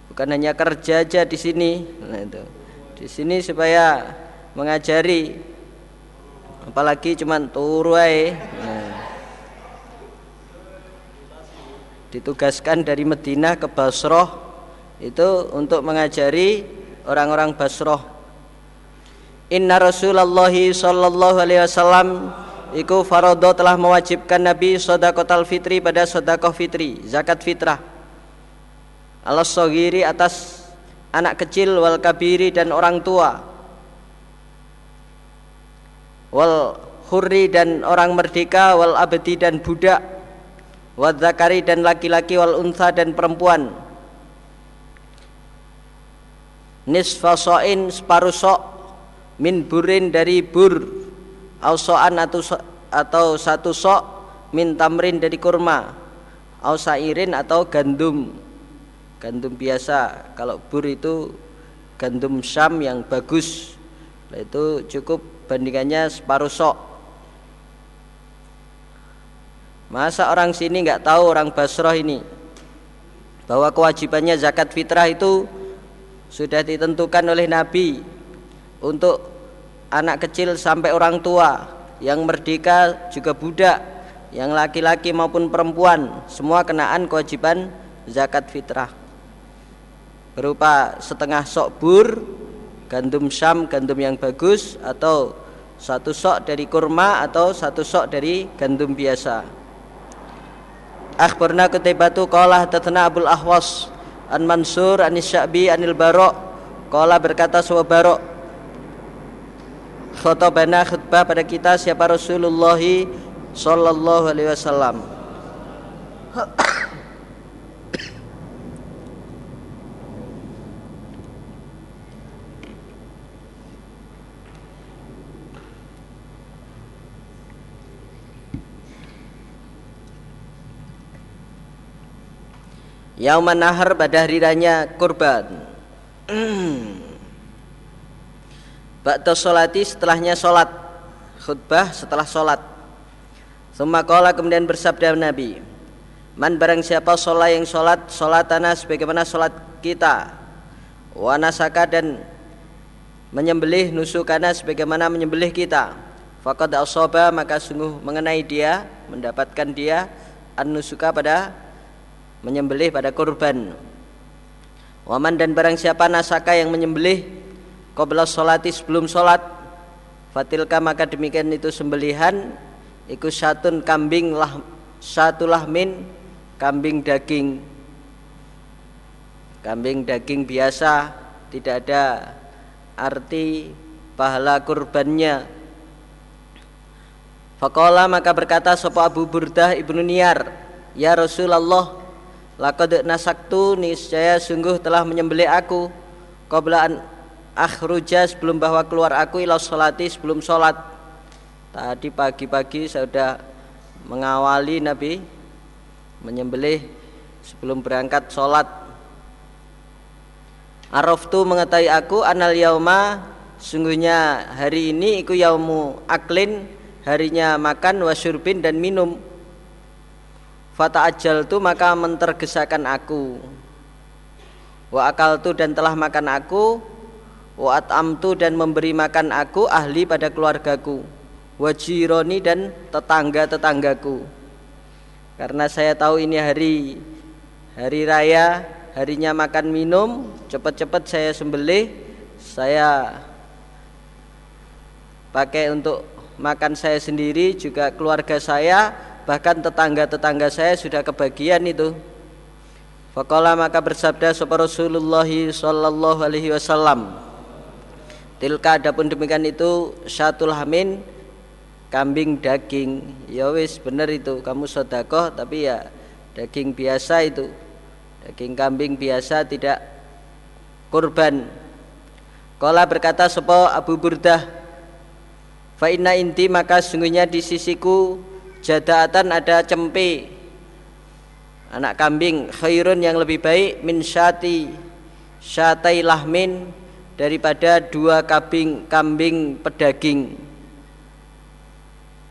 Speaker 1: Bukan hanya kerja aja di sini. Nah itu. Di sini supaya mengajari apalagi cuman turu nah. ditugaskan dari Medina ke Basroh itu untuk mengajari orang-orang Basroh Inna Rasulullah sallallahu alaihi wasallam iku farodo telah mewajibkan Nabi sodakotal fitri pada sodakoh fitri zakat fitrah. Allah sogiri atas anak kecil wal kabiri dan orang tua. Wal hurri dan orang merdeka wal abdi dan budak. Wal zakari dan laki-laki wal unsa dan perempuan. Nisfa so'in separuh sok min burin dari bur ausoan atau atau satu sok min tamrin dari kurma ausairin atau gandum. Gandum biasa kalau bur itu gandum syam yang bagus itu cukup bandingannya separuh sok. Masa orang sini nggak tahu orang Basroh ini? Bahwa kewajibannya zakat fitrah itu sudah ditentukan oleh Nabi untuk anak kecil sampai orang tua yang merdeka juga budak yang laki-laki maupun perempuan semua kenaan kewajiban zakat fitrah. Berupa setengah sok bur gandum syam gandum yang bagus atau satu sok dari kurma atau satu sok dari gandum biasa. Akhbarna kutibatu qala tatna abul ahwas an mansur an sya'bi anil barok qala berkata suwa barok khotobana khutbah pada kita siapa Rasulullah sallallahu alaihi wasallam. Yauman nahar pada hari raya kurban Ba'da sholati setelahnya sholat. Khutbah setelah sholat. Summa kola kemudian bersabda Nabi Man barang siapa sholat yang sholat Sholat tanah sebagaimana sholat kita. Wanasaka dan Menyembelih nusukana sebagaimana menyembelih kita. Fakad asoba maka sungguh mengenai dia Mendapatkan dia An-nusuka pada menyembelih pada kurban Waman dan barang siapa nasaka yang menyembelih Qobla sholati sebelum sholat. Fatilka maka demikian itu sembelihan. Iku satun kambing lah Satu lahmin Kambing daging. Kambing daging biasa Tidak ada arti pahala kurbannya. Fakola maka berkata Sopo Abu Burdah ibnu Niyar Ya Rasulullah Laqad nasaktu niscaya sungguh telah menyembelih aku qabla an akhruja sebelum bahwa keluar aku ila salati sebelum salat. Tadi pagi-pagi saya sudah mengawali Nabi menyembelih sebelum berangkat salat. Araftu mengetahui aku anal yauma sungguhnya hari ini iku yaumu aklin harinya makan wasyurbin dan minum fata ajal tu maka mentergesakan aku wa akal tu dan telah makan aku wa atamtu dan memberi makan aku ahli pada keluargaku. Wajironi dan tetangga-tetanggaku. Karena saya tahu ini hari hari raya harinya makan minum cepat-cepat saya sembelih saya pakai untuk makan saya sendiri juga keluarga saya bahkan tetangga-tetangga saya sudah kebagian itu. Fakola maka bersabda sapa Rasulullah sallallahu alaihi wasallam Tilka adapun demikian itu syatul hamin kambing daging. Ya wis bener itu kamu sodakoh tapi ya daging biasa itu. Daging kambing biasa tidak kurban. Kala berkata sopo Abu Burdah Fa inna inti maka sungguhnya di sisiku jadaatan ada cempe anak kambing khairun yang lebih baik min syati syatai lahmin daripada dua kambing kambing pedaging.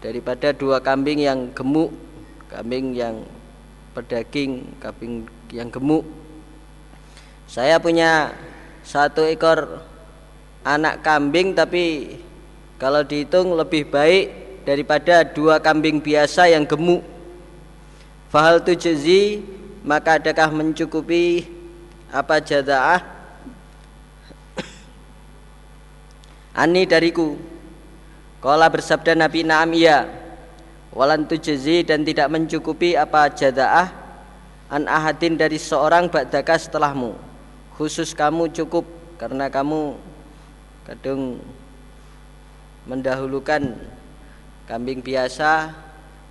Speaker 1: Daripada dua kambing yang gemuk kambing yang pedaging kambing yang gemuk. Saya punya satu ekor anak kambing tapi kalau dihitung lebih baik daripada dua kambing biasa yang gemuk. Fahal tujzi maka adakah mencukupi apa jadaah Ani dariku. Kala bersabda Nabi Naam iya Walan tujzi dan tidak mencukupi apa jadaah An ahadin dari seorang ba'daka setelahmu. Khusus kamu cukup Karena kamu kadung mendahulukan kambing biasa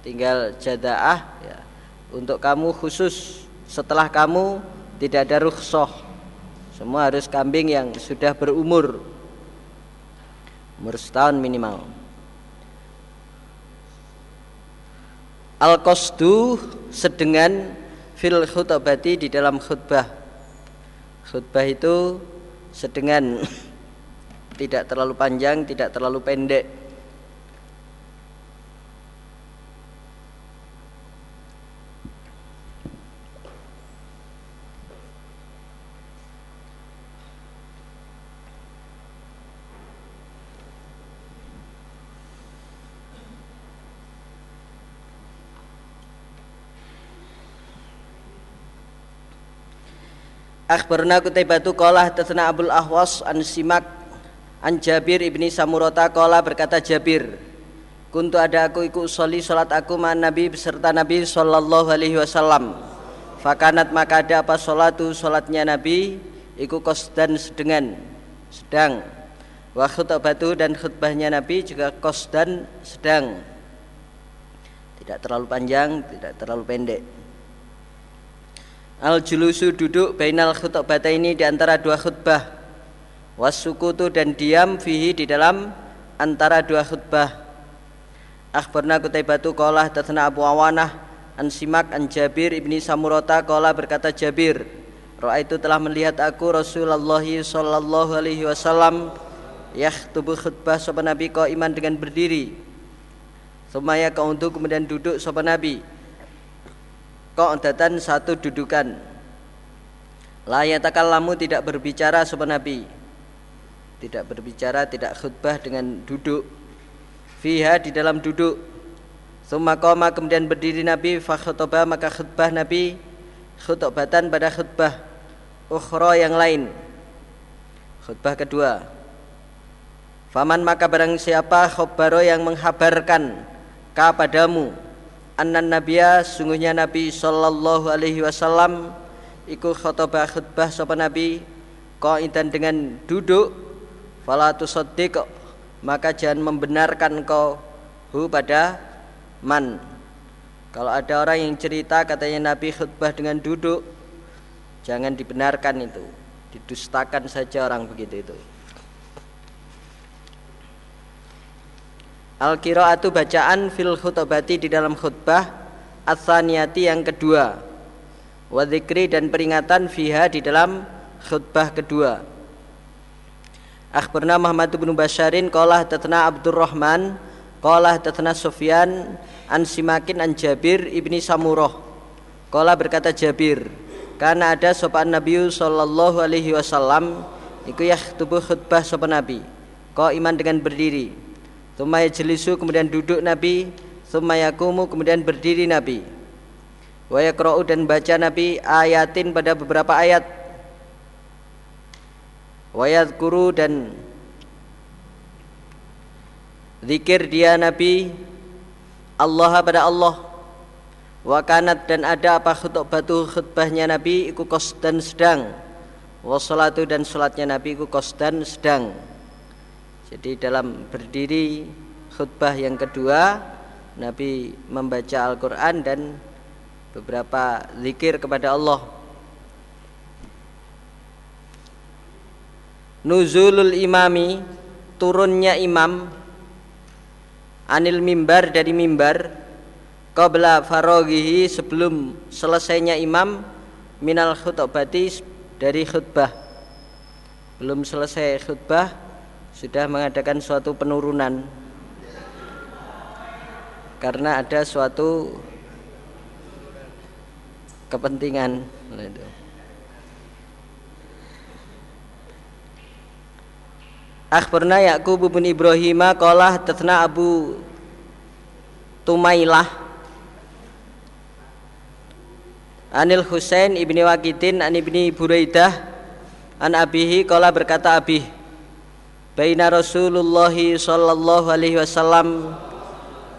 Speaker 1: tinggal jadaah ya. untuk kamu khusus setelah kamu tidak ada rukhsah. Semua harus kambing yang sudah berumur umur setahun minimal. Al qasdu sedengan fil khutbati di dalam khutbah. Khutbah itu sedengan tidak terlalu panjang tidak terlalu pendek Akhbarna Kutaibatu qala hadatsana Abdul Ahwas an Simak an Jabir ibni Samurata qala berkata Jabir Kuntu ada aku ikut soli salat aku ma Nabi beserta Nabi sallallahu alaihi wasallam. Fakanat maka ada apa salatu salatnya Nabi? Iku dan sedengan sedang. Wa khutbatu dan khutbahnya Nabi juga dan sedang. Tidak terlalu panjang tidak terlalu pendek Al julusu duduk bainal khutbah ini di antara dua khutbah. Wasukutu dan diam fihi di dalam antara dua khutbah. Akhbarna Kutaibatu qala tatsana Abu Awanah an Simak an Jabir ibni Samurata qala berkata Jabir Roa itu telah melihat aku Rasulullah sallallahu alaihi wasallam tubuh khutbah sopan Nabi kau iman dengan berdiri. Semaya kau untuk kemudian duduk sopan Nabi Qa'datan satu dudukan. Layatakan lamu tidak berbicara sopan Nabi. Tidak berbicara, tidak khutbah dengan duduk. Fiha di dalam duduk. Summa koma kemudian berdiri Nabi. Fakhutoba maka khutbah Nabi. Khutbatan pada khutbah Ukhra yang lain. Khutbah kedua. Faman maka barang siapa khobaro yang menghabarkan Kepadamu annan nabiya sungguhnya Nabi sallallahu alaihi wasallam iku khutbah khutbah sapa Nabi qaidan dengan duduk fala tusaddiq maka jangan membenarkan kau hu pada man. Kalau ada orang yang cerita katanya Nabi khutbah dengan duduk jangan dibenarkan itu didustakan saja orang begitu itu Al qiraatu bacaan fil khutbati di dalam khutbah Atsaniyati yang kedua. Wa dan peringatan fiha di dalam khutbah kedua. Akhbarna Muhammad bin Basharin qala tatna Abdurrahman qala tatna Sufyan an Simakin an Jabir ibni Samurah. Qala berkata Jabir karena ada sopan Nabi sallallahu alaihi wasallam iku tubuh khutbah sopan Nabi kau iman dengan berdiri Tumaya jelisu kemudian duduk Nabi. Tumaya kumu kemudian berdiri Nabi. Wa dan baca Nabi ayatin pada beberapa ayat. Wa yadkuru dan Zikir dia Nabi Allah pada Allah. Wakanat dan ada apa batu khutbahnya Nabi Iku kos dan sedang. Wassalatu dan sholatnya Nabi iku kos dan sedang Jadi dalam berdiri khutbah yang kedua Nabi membaca Al-Quran dan beberapa zikir kepada Allah. Nuzulul imami turunnya imam anil mimbar dari mimbar qabla farogihi sebelum selesainya imam minal khutbati dari khutbah. Belum selesai khutbah sudah mengadakan suatu penurunan. Karena ada suatu kepentingan. Akhbarna Yaqub bin Ibrahim qala tatna Abu Tumailah Anil Husain ibni Waqidin an ibni Buraidah an abihi qala berkata abih Baina Rasulullah sallallahu alaihi wasallam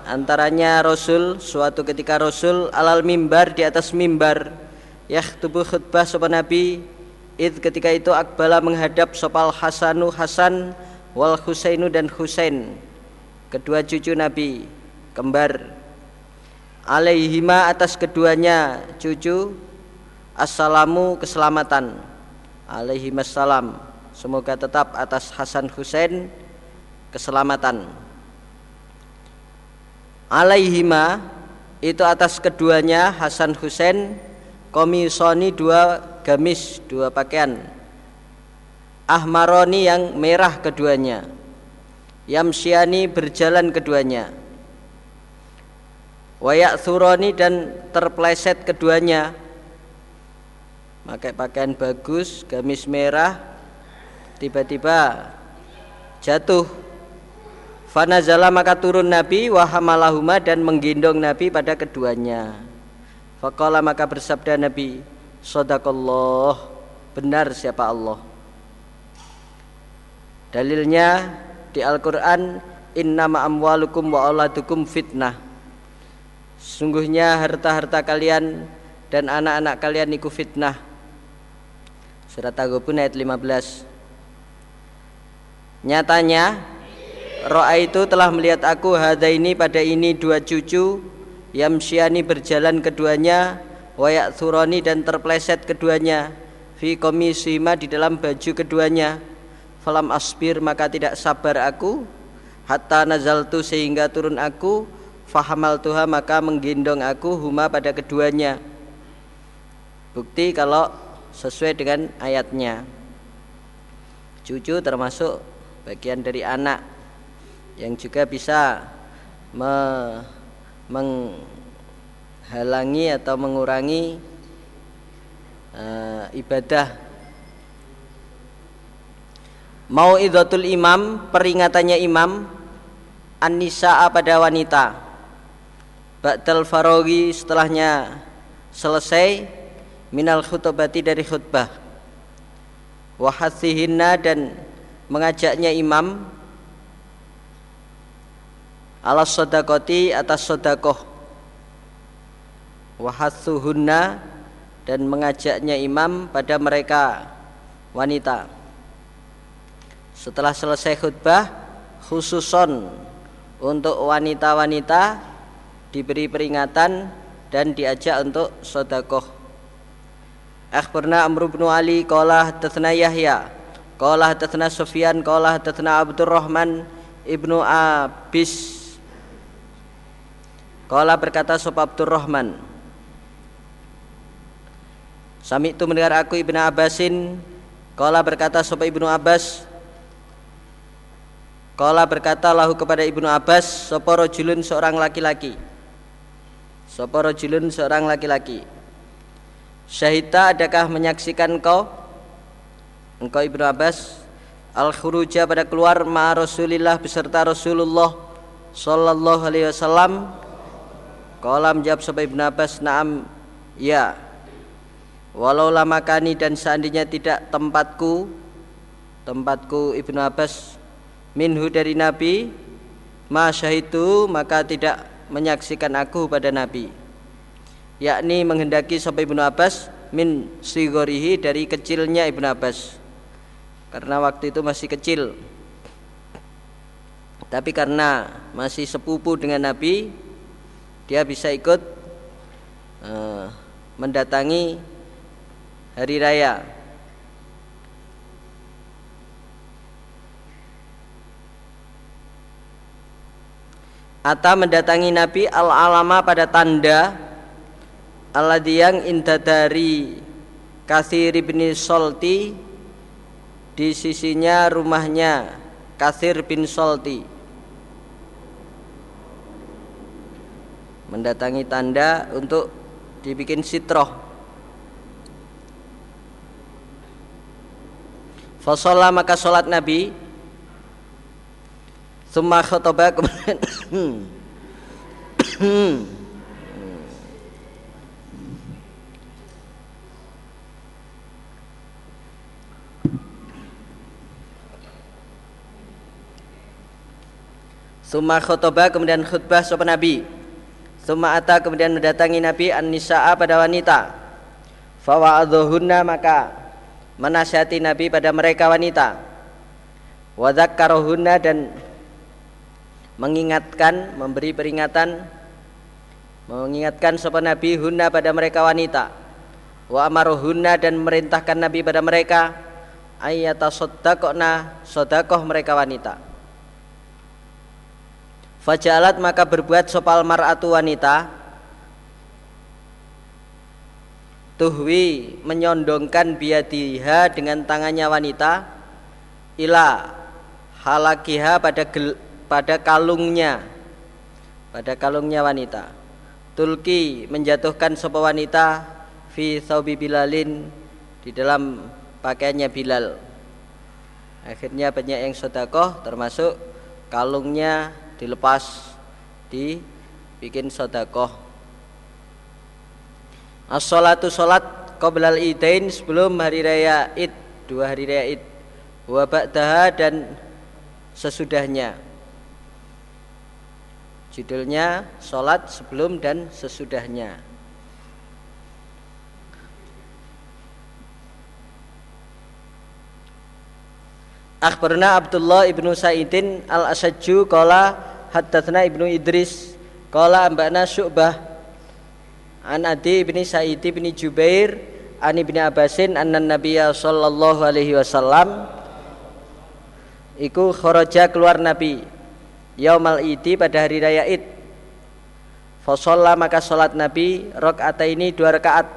Speaker 1: antaranya Rasul suatu ketika Rasul alal mimbar di atas mimbar tubuh khutbah sopan Nabi id ketika itu akbala menghadap sopal Hasanu Hasan wal Husainu dan Husain kedua cucu Nabi kembar. Alaihima atas keduanya cucu assalamu keselamatan. Alaihimassalam semoga tetap atas Hasan Husain keselamatan. Alaihima itu atas keduanya Hasan Husain komisoni dua gamis dua pakaian. Ahmaroni yang merah keduanya. Yamsyani berjalan keduanya. Wayak suroni dan terpleset keduanya. Pakai pakaian bagus gamis merah tiba-tiba jatuh. Fanazala maka turun Nabi wahamalahuma dan menggendong Nabi pada keduanya. Fakola maka bersabda Nabi, Sodakallah Benar siapa Allah? Dalilnya di Al-Quran Innama amwalukum wa auladukum fitnah. Sungguhnya harta-harta kalian dan anak-anak kalian iku fitnah. Surat Tagobun ayat 15 Nyatanya Ro'a itu telah melihat aku Hada ini pada ini dua cucu Yamsyani berjalan keduanya wayak suroni dan terpleset keduanya fi komisima di dalam baju keduanya. Falam asbir maka tidak sabar aku hatta nazaltu sehingga turun aku fahamal tuha maka menggendong aku huma pada keduanya. Bukti kalau sesuai dengan ayatnya. Cucu termasuk bagian dari anak yang juga bisa me, meng, halangi atau mengurangi uh, ibadah. Mau idatul imam peringatannya imam an-nisa'a pada wanita. Ba'dal farogi setelahnya selesai minal khutbati dari khutbah. Wahasihinna dan mengajaknya imam ala sodakoti atas sodakoh. Wahatsuhunna dan mengajaknya imam pada mereka wanita. Setelah selesai khutbah khususon untuk wanita-wanita diberi peringatan dan diajak untuk sodakoh. Akhbarna Amr bin Ali qala hadatsana Yahya qala hadatsana Sufyan qala hadatsana Abdurrahman ibnu Abis. Qala berkata Sob Abdurrahman Sami itu mendengar aku Ibnu Abbasin. Kala berkata sopa Ibnu Abbas Kala berkata lahu kepada Ibnu Abbas Soporo julun seorang laki-laki? Soporo julun seorang laki-laki? Syahita adakah menyaksikan kau Engkau Ibnu Abbas Al-khuruja pada keluar ma Rasulillah beserta Rasulullah Sallallahu alaihi wasallam. Kala menjawab sahabat Ibnu Abbas Naam ya. Walau lama kani dan seandainya tidak tempatku Tempatku Ibnu Abbas minhu dari Nabi ma syahidu maka tidak menyaksikan aku pada Nabi. Yakni menghendaki sampai Ibnu Abbas min sigorihi dari kecilnya Ibnu Abbas karena waktu itu masih kecil. Tapi karena masih sepupu dengan Nabi dia bisa ikut uh, mendatangi hari raya. Atau mendatangi Nabi al-alama pada tanda alladhi yang dari Kasir bin Solti di sisinya rumahnya Kasir bin Solti mendatangi tanda untuk dibikin sitroh Fasolah maka sholat Nabi Summa khotobah kemudian Summa khotobah kemudian khutbah sopan Nabi. Summa ata kemudian mendatangi Nabi An-Nisa'a pada wanita. Fawa'adhuhunna maka Menasihati Nabi pada mereka wanita. Wadhakkarohunna dan mengingatkan, memberi peringatan, mengingatkan sopan Nabi hunna pada mereka wanita, wa amaruhunna dan merintahkan Nabi pada mereka. Ayata sodakohna sodakoh mereka wanita. Fajalat maka berbuat sopal mar'atu wanita. Tuhwi menyondongkan biadiha dengan tangannya wanita. Ila halakiha pada gel, pada kalungnya. Pada kalungnya wanita. Tulki menjatuhkan sebuah wanita. Fi thawbi bilalin di dalam pakaiannya Bilal. Akhirnya banyak yang sodakoh termasuk kalungnya dilepas dibikin sodakoh as-salatu salat qoblal idain sebelum hari raya id dua hari raya id. Wa ba'daha dan sesudahnya. Judulnya Sholat sebelum dan sesudahnya Akhbarna Abdullah ibnu Sa'idin al-Asajju Kala haddatsna ibnu Idris. Kala ambana Syu'bah An Adi ibni Sa'id ibni Jubair An ibni Abbasin Anna Nabiya sallallahu alaihi wasallam Iku kharaja keluar Nabi yaumal idi pada hari raya id. Fasolla maka sholat Nabi rakaat ini dua rakaat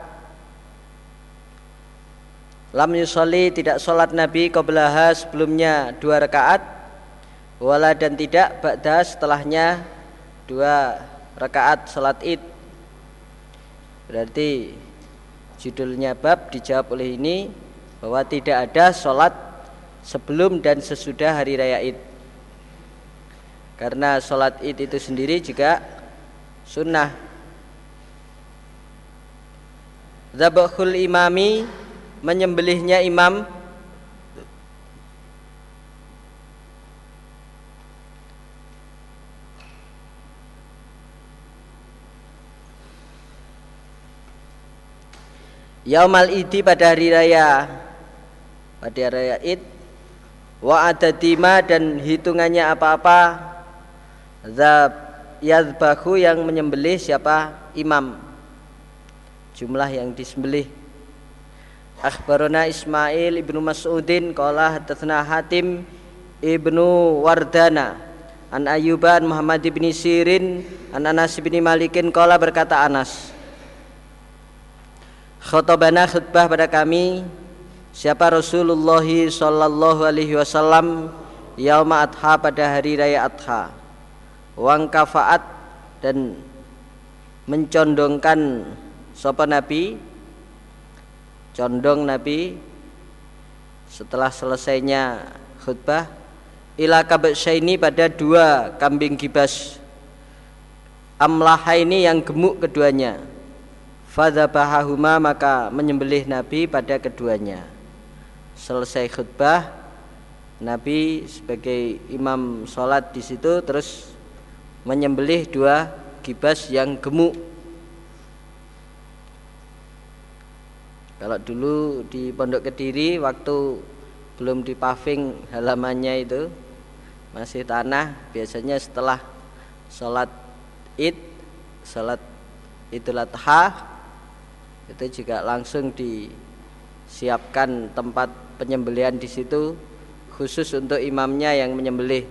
Speaker 1: Lam yusolli tidak sholat Nabi qablaha sebelumnya dua rakaat. Wala dan tidak ba'da setelahnya dua rakaat sholat id. Berarti judulnya bab dijawab oleh ini bahwa tidak ada sholat sebelum dan sesudah hari raya id. Karena sholat id itu sendiri juga sunnah. Zabahul imami menyembelihnya imam Yaumal idi pada hari raya pada hari raya id wa adadima dan hitungannya apa-apa Zab yadbahu yang menyembelih siapa? Imam. Jumlah yang disembelih. Akhbarona Ismail ibnu Mas'udin qala hadatsana Hatim ibnu Wardana an Ayuban Muhammad ibni Sirin an Anas ibni Malikin qala berkata Anas Khotobana khutbah pada kami siapa Rasulullah sallallahu alaihi wasallam yauma adha pada hari raya adha wang kafaat dan mencondongkan sopa nabi condong nabi. Setelah selesainya khutbah ila ini pada dua kambing gibas. Amlaha ini yang gemuk keduanya. Fadzabahahuma maka menyembelih nabi pada keduanya. Selesai khutbah Nabi sebagai imam sholat di situ terus menyembelih dua gibas yang gemuk. Kalau dulu di Pondok Kediri waktu belum di paving halamannya itu masih tanah, biasanya setelah sholat id, sholat idul adha itu juga langsung disiapkan tempat penyembelihan di situ khusus untuk imamnya yang menyembelih.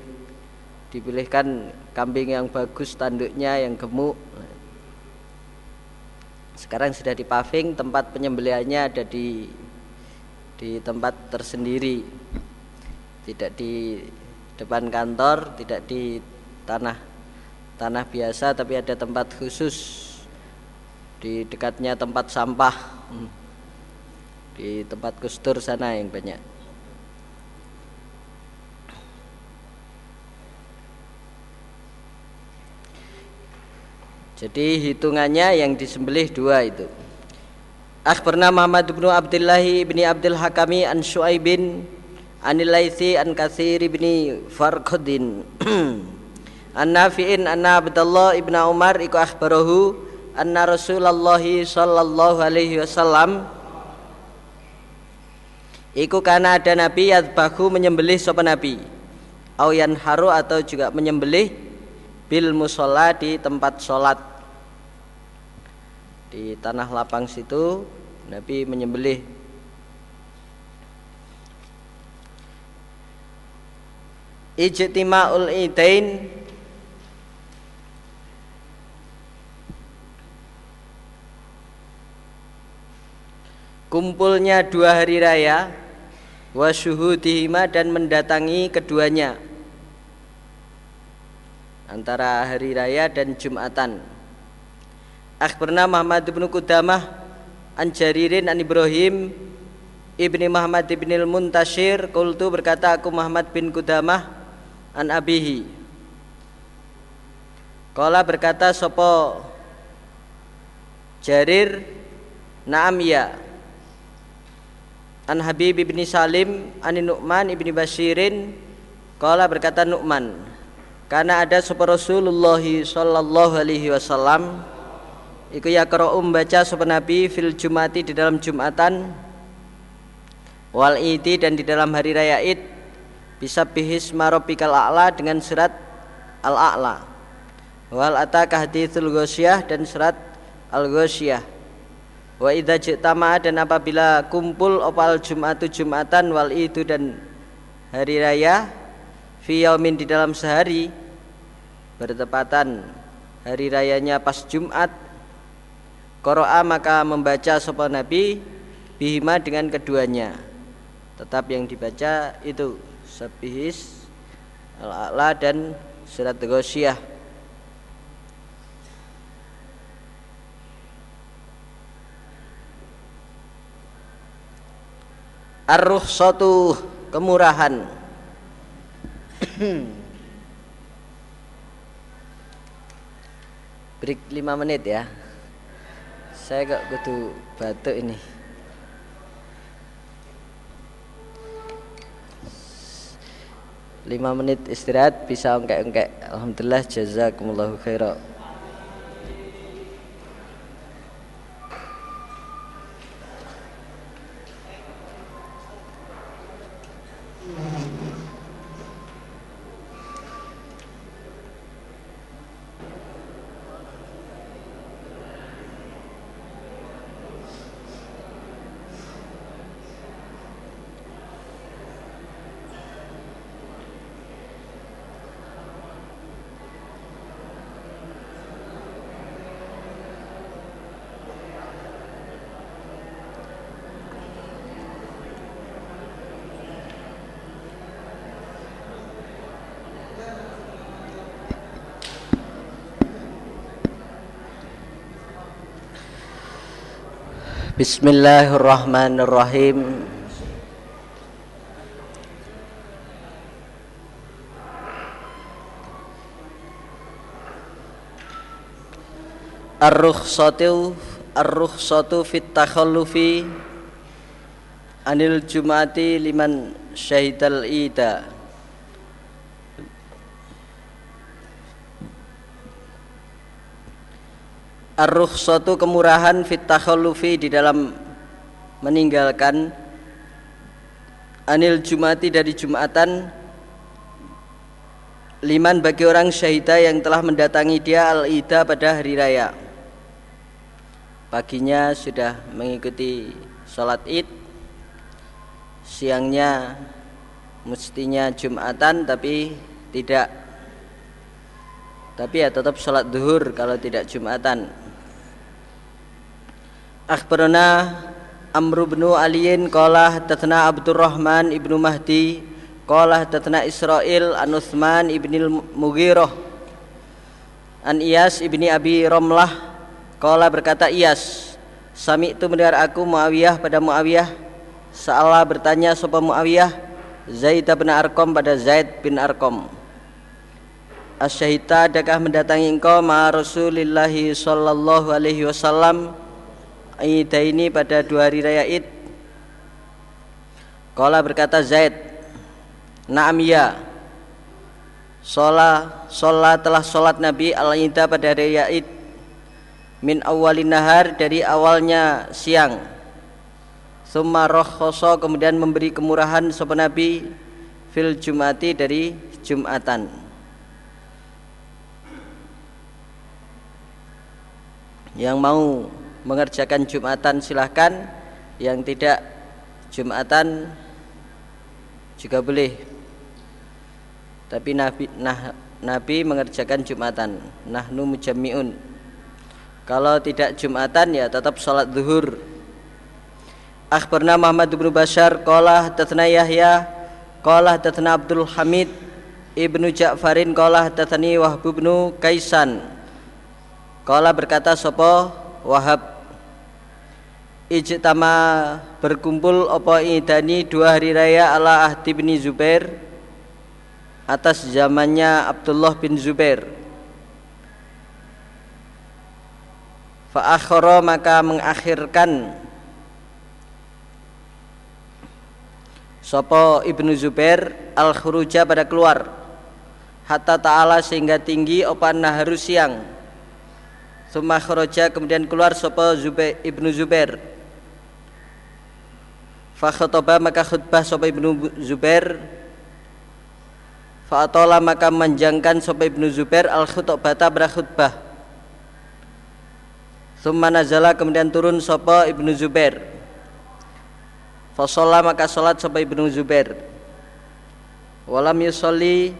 Speaker 1: Dipilihkan kambing yang bagus tanduknya yang gemuk sekarang sudah di paving tempat penyembelihannya ada di di tempat tersendiri. Tidak di depan kantor tidak di tanah tanah biasa tapi ada tempat khusus di dekatnya tempat sampah. Hmm. di tempat kustur sana yang banyak Jadi hitungannya yang disembelih dua itu. Akhbarna Muhammad bin Abdullah bin Abdul Hakami an Syuaibin anil Laitsi an Katsir bin Farqadin an Nafi'in anna Abdullah ibn Umar iku akhbarahu anna Rasulullah sallallahu alaihi wasallam. Iku kana ada nabi yadbahu menyembelih sapa nabi. Au haru atau juga menyembelih bil musola di tempat sholat. Di tanah lapang situ Nabi menyembelih. Ijtima'ul idain. Kumpulnya dua hari raya wasyuhudihima dan mendatangi keduanya antara hari raya dan Jumatan. Akhbarna Muhammad bin Qudamah an Jaririn an Ibrahim ibni Muhammad bin Muntashir Kultu berkata aku Muhammad bin Qudamah an abihi. Kala berkata sopo Jarir? Naam ya. An Habib ibni Salim An Nu'man ibni Bashirin? Kala berkata Nu'man karena ada sapa Rasulullah sallallahu alaihi wasallam iku ya um baca sapa Nabi fil Jumati di dalam Jumatan wal Idi dan di dalam hari raya Id bisa bihis marobikal a'la dengan surat al-a'la. Wal ataka hadithul ghosyah dan surat al-ghosyah wa jitama dan apabila kumpul opal Jumatu Jumatan wal Idu dan hari raya fi yaumin di dalam sehari. Bertepatan hari rayanya pas Jumat. Qura'a maka membaca sopan Nabi bihima dengan keduanya. Tetap yang dibaca itu sabihis al-a'la dan surat ghosyah ar-ruhsatu kemurahan break 5 menit ya. Saya kok kudu batuk ini. Lima menit istirahat bisa ongkek-ongkek. Alhamdulillah jazakumullah khairan. mm -hmm. Bismillahirrahmanirrahim. Ar-rukhsatu Ar-rukhsatu fit takhallufi Anil jumati liman syahidal ida Ar-rukhsatu kemurahan fit di dalam meninggalkan Anil jumati dari jumatan. Liman bagi orang syahidah yang telah mendatangi dia al-ida pada hari raya. Paginya sudah mengikuti sholat id. Siangnya mestinya jumatan tapi tidak. Tapi ya tetap sholat duhur kalau tidak jumatan akhbarana Amr bin Aliin qala hadatsana Abdurrahman ibnu Mahdi qala hadatsana Israil an Utsman ibnil Mughirah an Iyas ibni Abi Romlah Kala berkata Iyas Sami itu mendengar aku Muawiyah pada Muawiyah. Salah bertanya sopa Muawiyah? Zaid bin Arkom pada Zaid bin Arkom Asyahita adakah mendatangi engkau ma Rasulillahi sallallahu alaihi wasallam Ida ini pada dua hari raya Id. Kala berkata Zaid Naam ya. Sholat, sholat telah sholat Nabi al-Ida pada hari raya Id min awalin nahar dari awalnya siang. Summa rohkoso kemudian memberi kemurahan sopan Nabi fil jumati dari Jumatan. Yang mau mengerjakan Jumatan silahkan. Yang tidak Jumatan juga boleh. Tapi Nabi nah, Nabi mengerjakan Jumatan. Nahnu mujammiun. Kalau tidak Jumatan ya tetap sholat zuhur. Akhbarna Muhammad bin Bashar qala hadatsana Yahya qala hadatsana Abdul Hamid Ibnu Ja'farin qala hadatsani Wahb bin Kaisan. Qala berkata sapa Wahab Ijtama berkumpul apa idani dua hari raya ala ahdi bin Zubair atas zamannya Abdullah bin Zubair. Fa'akhara maka mengakhirkan Sopo Ibnu Zubair al-khuruja pada keluar. Hatta ta'ala sehingga tinggi opan naharu siang. Suma kemudian keluar Sopo Zubair, Ibnu Zubair Fakhotoba maka khutbah Sopo Ibnu Zubair Fa'atola maka menjangkan Sopo Ibnu Zubair al-khutbata pada khutbah Thumma nazala kemudian turun sapa Ibnu Zubair. Fasolla maka salat sapa Ibnu Zubair. Walam yusolli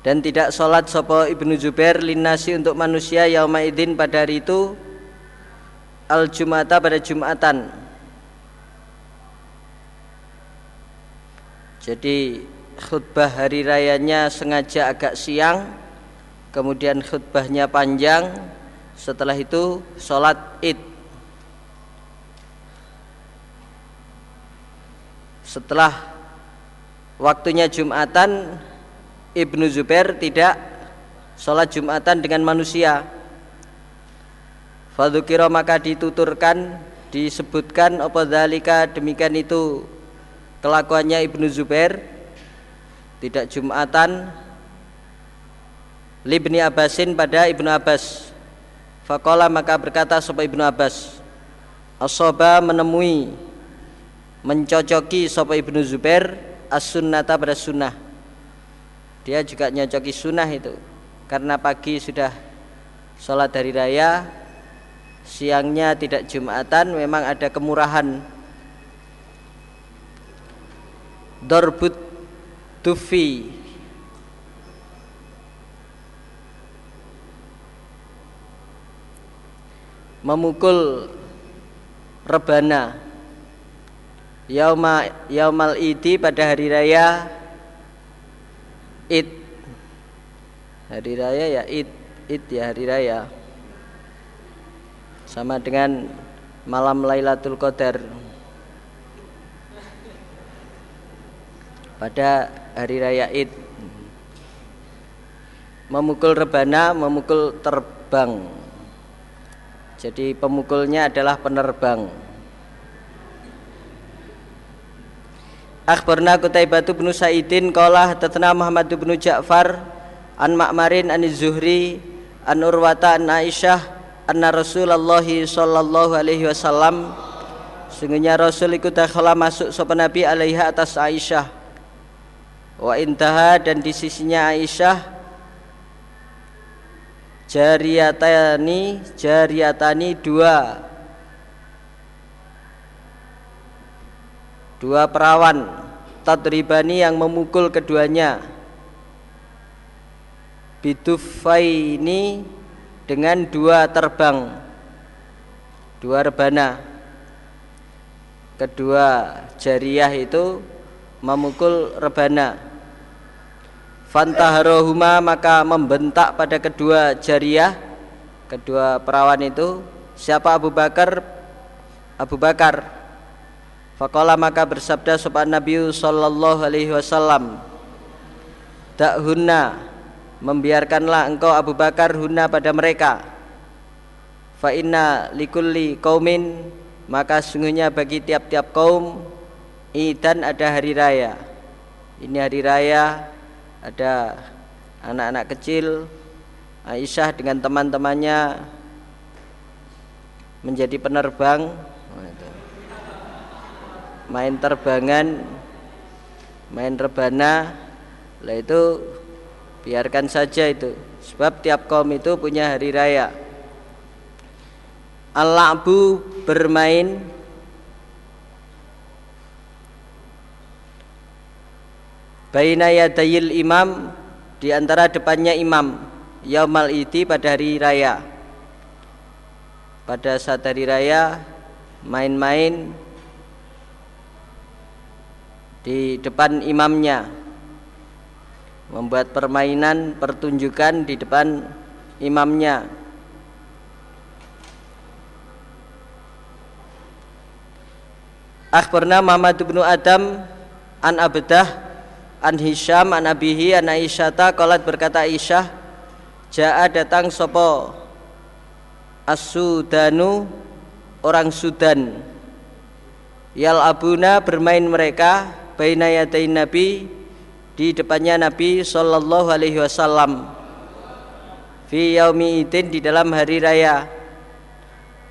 Speaker 1: dan tidak sholat sapa Ibnu Zubair linasi untuk manusia yauma idin pada hari itu al jumata pada Jumatan. Jadi khutbah hari rayanya sengaja agak siang kemudian khutbahnya panjang setelah itu sholat id setelah waktunya Jumatan Ibnu Zubair tidak sholat Jumatan dengan manusia Fadukiro maka dituturkan disebutkan apa dalika demikian itu kelakuannya Ibnu Zubair. Tidak Jumatan Libni Abbasin pada Ibnu Abbas. Fakola maka berkata sopa Ibnu Abbas Asoba menemui Mencocoki sopa Ibnu Zubair As-sunnata pada sunnah. Dia juga nyocoki sunnah itu Karena pagi sudah Sholat dari raya Siangnya tidak Jumatan Memang ada kemurahan. Dorbut Tufi. Memukul rebana. Yauma yaumal idi pada hari raya id. Hari raya ya id id ya hari raya sama dengan malam Lailatul Qadar. Pada hari raya Id. Memukul rebana memukul terbang. Jadi pemukulnya adalah penerbang. Akhbarna Qutaibah bin Sa'idin qala hadatsana Muhammad bin Ja'far an Ma'marin an Zuhri an Urwata an Aisyah anna Rasulullah sallallahu alaihi wasallam sungguhnya Rasul ikut dakhala masuk sopan Nabi alaiha atas Aisyah. Wa intaha dan di sisinya Aisyah jariyatani jariyatani dua. Dua perawan tadribani yang memukul keduanya. Bitufaini dengan dua terbang dua rebana. Kedua jariah itu memukul rebana. Fantaharohuma maka membentak pada kedua jariah kedua perawan itu siapa Abu Bakar? Abu Bakar. Fakola maka bersabda sopan Nabi Sallallahu Alaihi Wasallam Tak hunna Membiarkanlah engkau Abu Bakar hunna pada mereka. Fa inna likulli kaumin Maka sungguhnya bagi tiap-tiap kaum Idan ada hari raya. Ini hari raya Ada anak-anak kecil Aisyah dengan teman-temannya Menjadi penerbang. Main terbangan main rebana. Lah itu biarkan saja itu. Sebab tiap kaum itu punya hari raya. Al-la'bu bermain baina yadayil imam di antara depannya imam yaumal iti pada hari raya. Pada saat hari raya main-main di depan imamnya membuat permainan pertunjukan di depan imamnya. Akhbarna Muhammad bin Adam an Abdah an Hisham an Abihi an Aisyata qalat berkata Aisyah jaa datang sopo As-Sudanu orang Sudan. Yal abuna bermain mereka baina yaday Nabi di depannya Nabi sallallahu alaihi wasallam. Fi yaumi idin di dalam hari raya.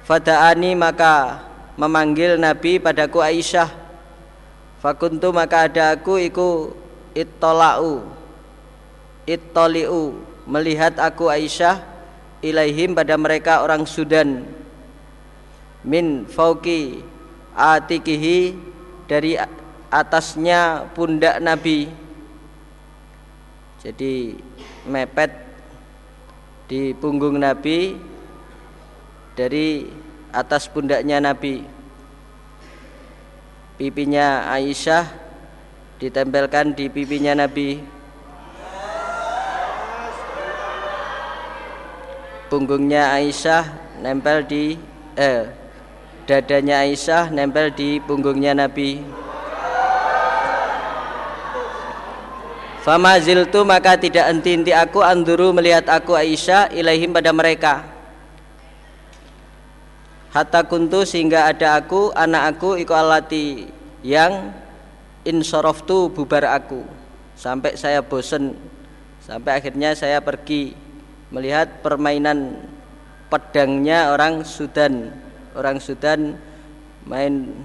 Speaker 1: Fadaani maka memanggil Nabi padaku Aisyah fakuntu maka ada aku iku ittola'u ittoli'u melihat aku Aisyah ilaihim pada mereka orang Sudan. Min fauki atikihi dari atasnya pundak Nabi jadi mepet di punggung Nabi dari atas pundaknya Nabi. Pipinya Aisyah ditempelkan di pipinya Nabi. Punggungnya Aisyah nempel di eh dadanya Aisyah nempel di punggungnya Nabi Fama ziltu maka tidak enti-enti aku anduru melihat aku Aisyah ilaihim pada mereka. Hatta kuntu sehingga ada aku anak aku iku alati yang insoroftu bubar aku. Sampai saya bosen. Sampai akhirnya saya pergi melihat permainan pedangnya orang Sudan. Orang Sudan main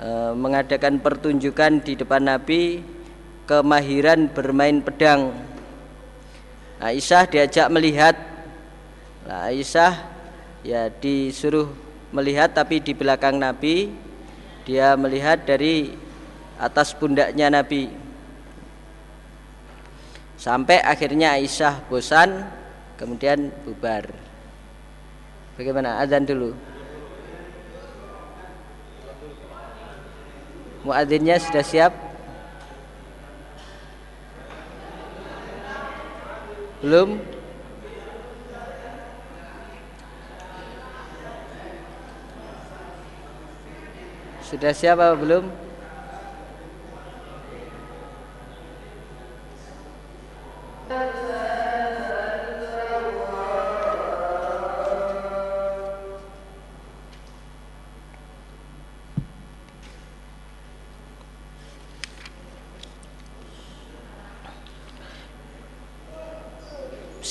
Speaker 1: e, mengadakan pertunjukan di depan Nabi kemahiran bermain pedang. Aisyah diajak melihat. Aisyah ya disuruh melihat tapi di belakang Nabi dia melihat dari atas pundaknya Nabi. Sampai akhirnya Aisyah bosan kemudian bubar. Bagaimana azan dulu? Muadzinnya sudah siap? Belum? Sudah siap apa belum?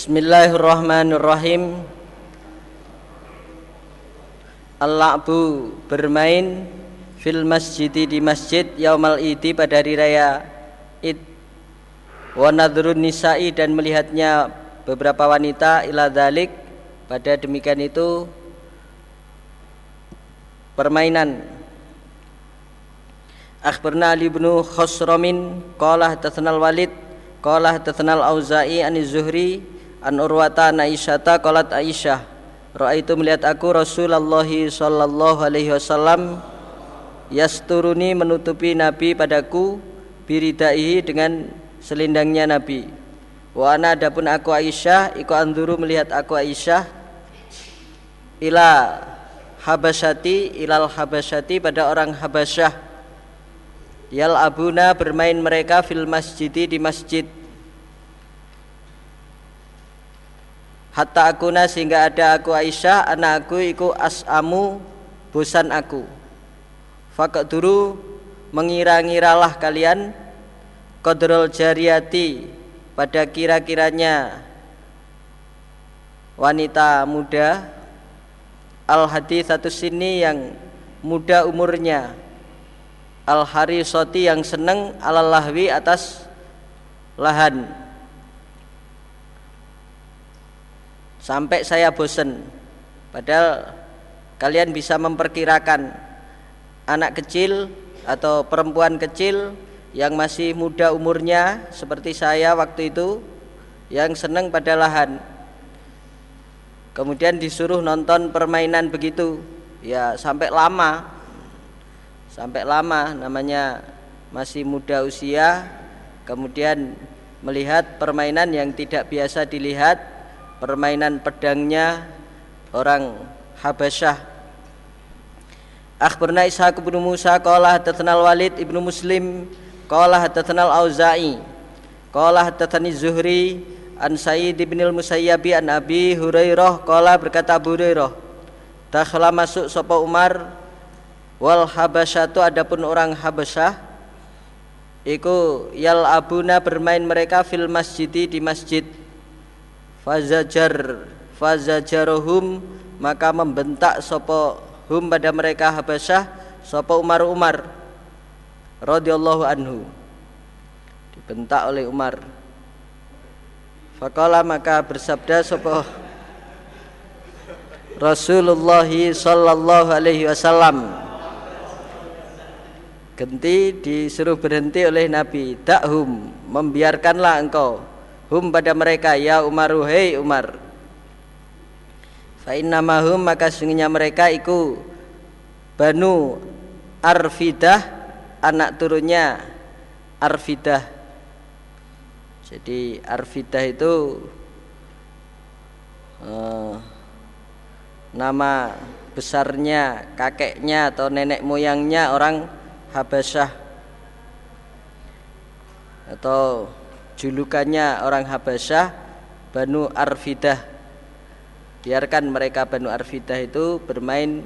Speaker 1: Bismillahirrahmanirrahim. Al-la'bu bermain fil masjid di masjid yaumal idi pada hari raya id. Wa nadrun nisa'i dan melihatnya beberapa wanita ila dalik pada demikian itu permainan. Akhbarna Ali bin Khosromin qala hadatsana Walid qala hadatsana Auza'i an Zuhri An Urwata an Aisyata qalat Aisyah. Ra'aitu melihat aku Rasulullah sallallahu alaihi wasallam yasturuni menutupi Nabi padaku biridaihi dengan selindangnya Nabi. Wa ana adapun aku Aisyah iku anduru melihat aku Aisyah ila Habasyati ilal Habasyati pada orang Habasyah. Yal abuna bermain mereka fil masjidi di masjid hatta akuna sehingga ada aku Aisyah anakku iku as'amu bosan aku. Fakat dulu mengira-ngiralah kalian kodrol jariati pada kira-kiranya wanita muda al hadi satu sini yang muda umurnya al harisoti yang seneng alal lahwi atas lahan sampai saya bosan padahal kalian bisa memperkirakan anak kecil atau perempuan kecil yang masih muda umurnya seperti saya waktu itu yang senang pada lahan. Kemudian disuruh nonton permainan begitu. Ya sampai lama. Sampai lama namanya masih muda usia. Kemudian melihat permainan yang tidak biasa dilihat permainan pedangnya orang Habasyah. Akhbarna Ishaq bin Musa qala hadatsana Walid ibnu Muslim qala hadatsana Al-Auza'i qala hadatsani Zuhri an Sa'id bin al-Musayyib an Abi Hurairah qala berkata Abu Hurairah dakhala masuk sapa Umar wal Habasyatu adapun orang Habasyah iku yal abuna bermain mereka fil masjidi di masjid fazajar fazajarohum maka membentak sopo hum pada mereka Habasyah sopo Umar Umar radhiyallahu anhu. Dibentak oleh Umar. Fakala maka bersabda sopo Rasulullah sallallahu alaihi wasallam. Genti disuruh berhenti oleh Nabi Dakhum membiarkanlah engkau hum pada mereka ya Umaru hei Umar. Fa innamahum maka sungguhnya mereka iku Banu Arfidah anak turunnya Arfidah. Jadi Arfidah itu uh, nama besarnya kakeknya atau nenek moyangnya orang Habasyah atau julukannya orang Habasyah Banu Arfidah. Biarkan mereka Banu Arfidah itu bermain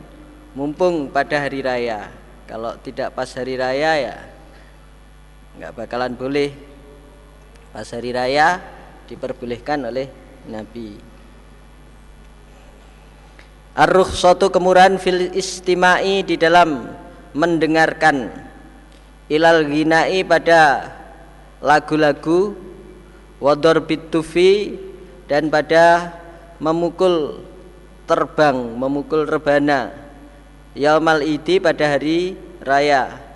Speaker 1: mumpung pada hari raya. Kalau tidak pas hari raya ya nggak bakalan boleh. Pas hari raya diperbolehkan oleh Nabi. Arruh suatu kemurahan fil istimai di dalam mendengarkan. Ilal ginai pada lagu-lagu wador bitufi dan pada memukul terbang memukul rebana. Yaumal idi pada hari raya.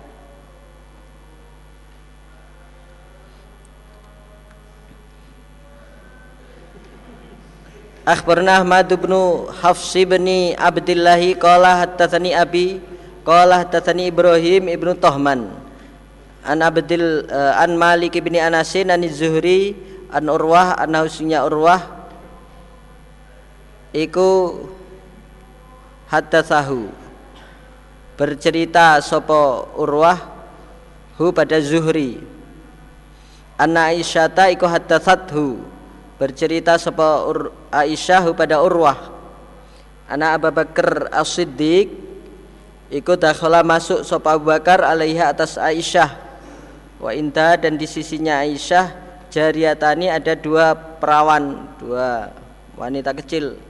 Speaker 1: Akhbarna Ahmad bin Hafs bin Abdullah qala hadatsani abi qala hadatsani Ibrahim ibnu Tohman an Abdul uh, an Malik bin Anasin an Zuhri an Urwah an Husnya Urwah iku sahu bercerita sopo Urwah hu pada Zuhri. Anna Aisyata iku haddatsathu bercerita sopo Ur Aisyah hu pada Urwah. Anak Abu Bakar As-Siddiq ikut dakhala masuk sopo Abu Bakar alaiha atas Aisyah wa inta dan di sisinya Aisyah jariatani ada dua perawan dua wanita kecil.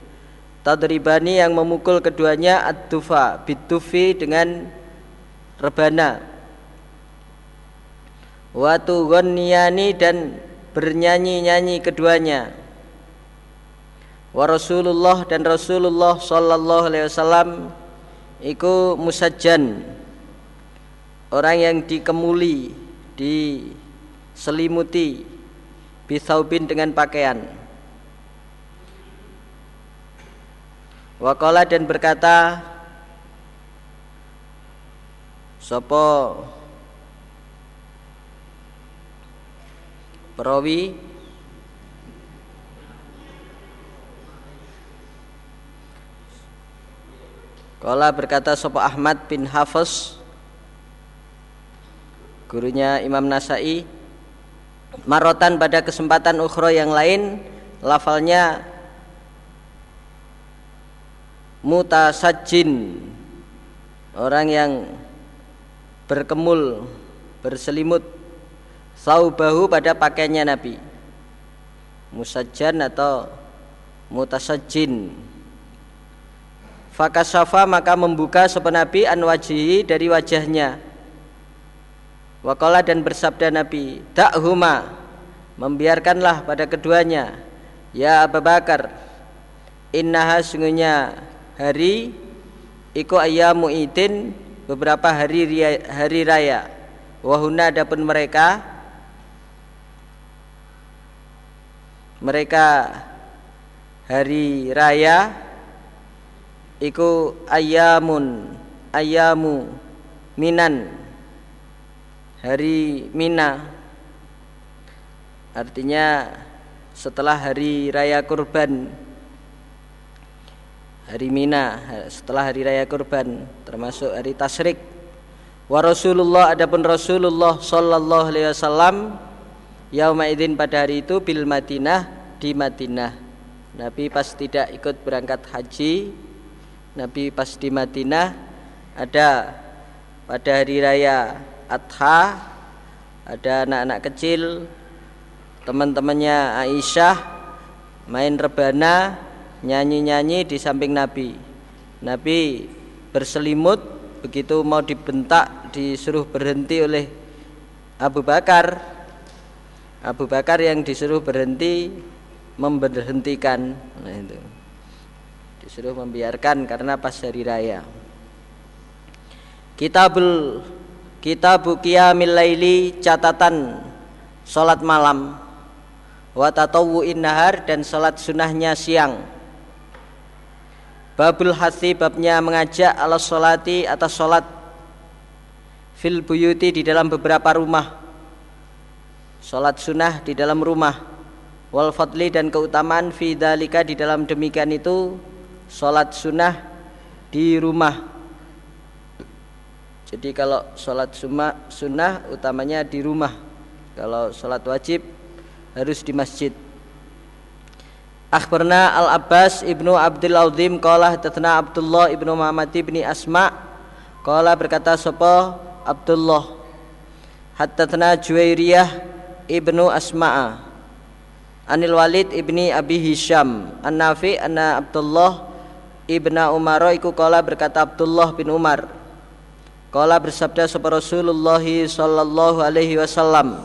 Speaker 1: Tadribani yang memukul keduanya ad-dufa bitufi dengan rebana. Wa tughanniyani dan bernyanyi-nyanyi keduanya. Wa Rasulullah dan Rasulullah sallallahu alaihi wasallam iku musajjan. Orang yang dikemuli diselimuti bisaubin dengan pakaian. Wakola dan berkata Sopo Perawi? Kala berkata Sopo Ahmad bin Hafiz Gurunya Imam Nasai Marotan pada kesempatan ukhro yang lain Lafalnya Mutasajin Orang yang berkemul Berselimut Saubahu pada pakaiannya Nabi Musajjan atau Mutasajin Fakasafa maka membuka sopan Nabi an wajihi dari wajahnya. Wakola dan bersabda Nabi, huma membiarkanlah pada keduanya. Ya Abu Bakar, innaha sungguhnya hari iku ayamu idin beberapa hari hari raya. Wahuna adapun mereka mereka hari raya iku ayamun ayamu minan hari mina. Artinya setelah hari raya kurban. Hari mina setelah hari raya kurban termasuk hari tasrik. Wa Rasulullah adapun Rasulullah sallallahu alaihi wasallam yauma idzin pada hari itu bil Madinah di Madinah. Nabi pas tidak ikut berangkat haji Nabi pas di Madinah ada pada hari raya Adha ada anak-anak kecil teman-temannya Aisyah main rebana nyanyi-nyanyi di samping Nabi. Nabi berselimut begitu mau dibentak disuruh berhenti oleh Abu Bakar. Abu Bakar yang disuruh berhenti memberhentikan. Nah itu. Disuruh membiarkan karena pas hari raya. Kitabul Kitabu Qiyamil Laili catatan salat malam. Wa tatawwu'in nahar dan salat sunnahnya siang. Babul hati babnya mengajak ala solati atas solat fil buyuti di dalam beberapa rumah. Solat sunnah di dalam rumah. Wal fadli dan keutamaan fi dalika di dalam demikian itu sholat sunnah di rumah jadi kalau sholat sunnah, utamanya di rumah. Kalau sholat wajib harus di masjid. Akhbarna Al-Abbas ibnu Abdul Azim Qala tatna Abdullah ibnu Muhammad ibni Asma Qala berkata sopo Abdullah? Hattatna Juwairiyah ibnu Asma'a Anil Walid ibni Abi Hisham. An-Nafi anna Abdullah Ibna Umar. Iku kala berkata Abdullah bin Umar Kala bersabda sapa Rasulullah sallallahu alaihi wasallam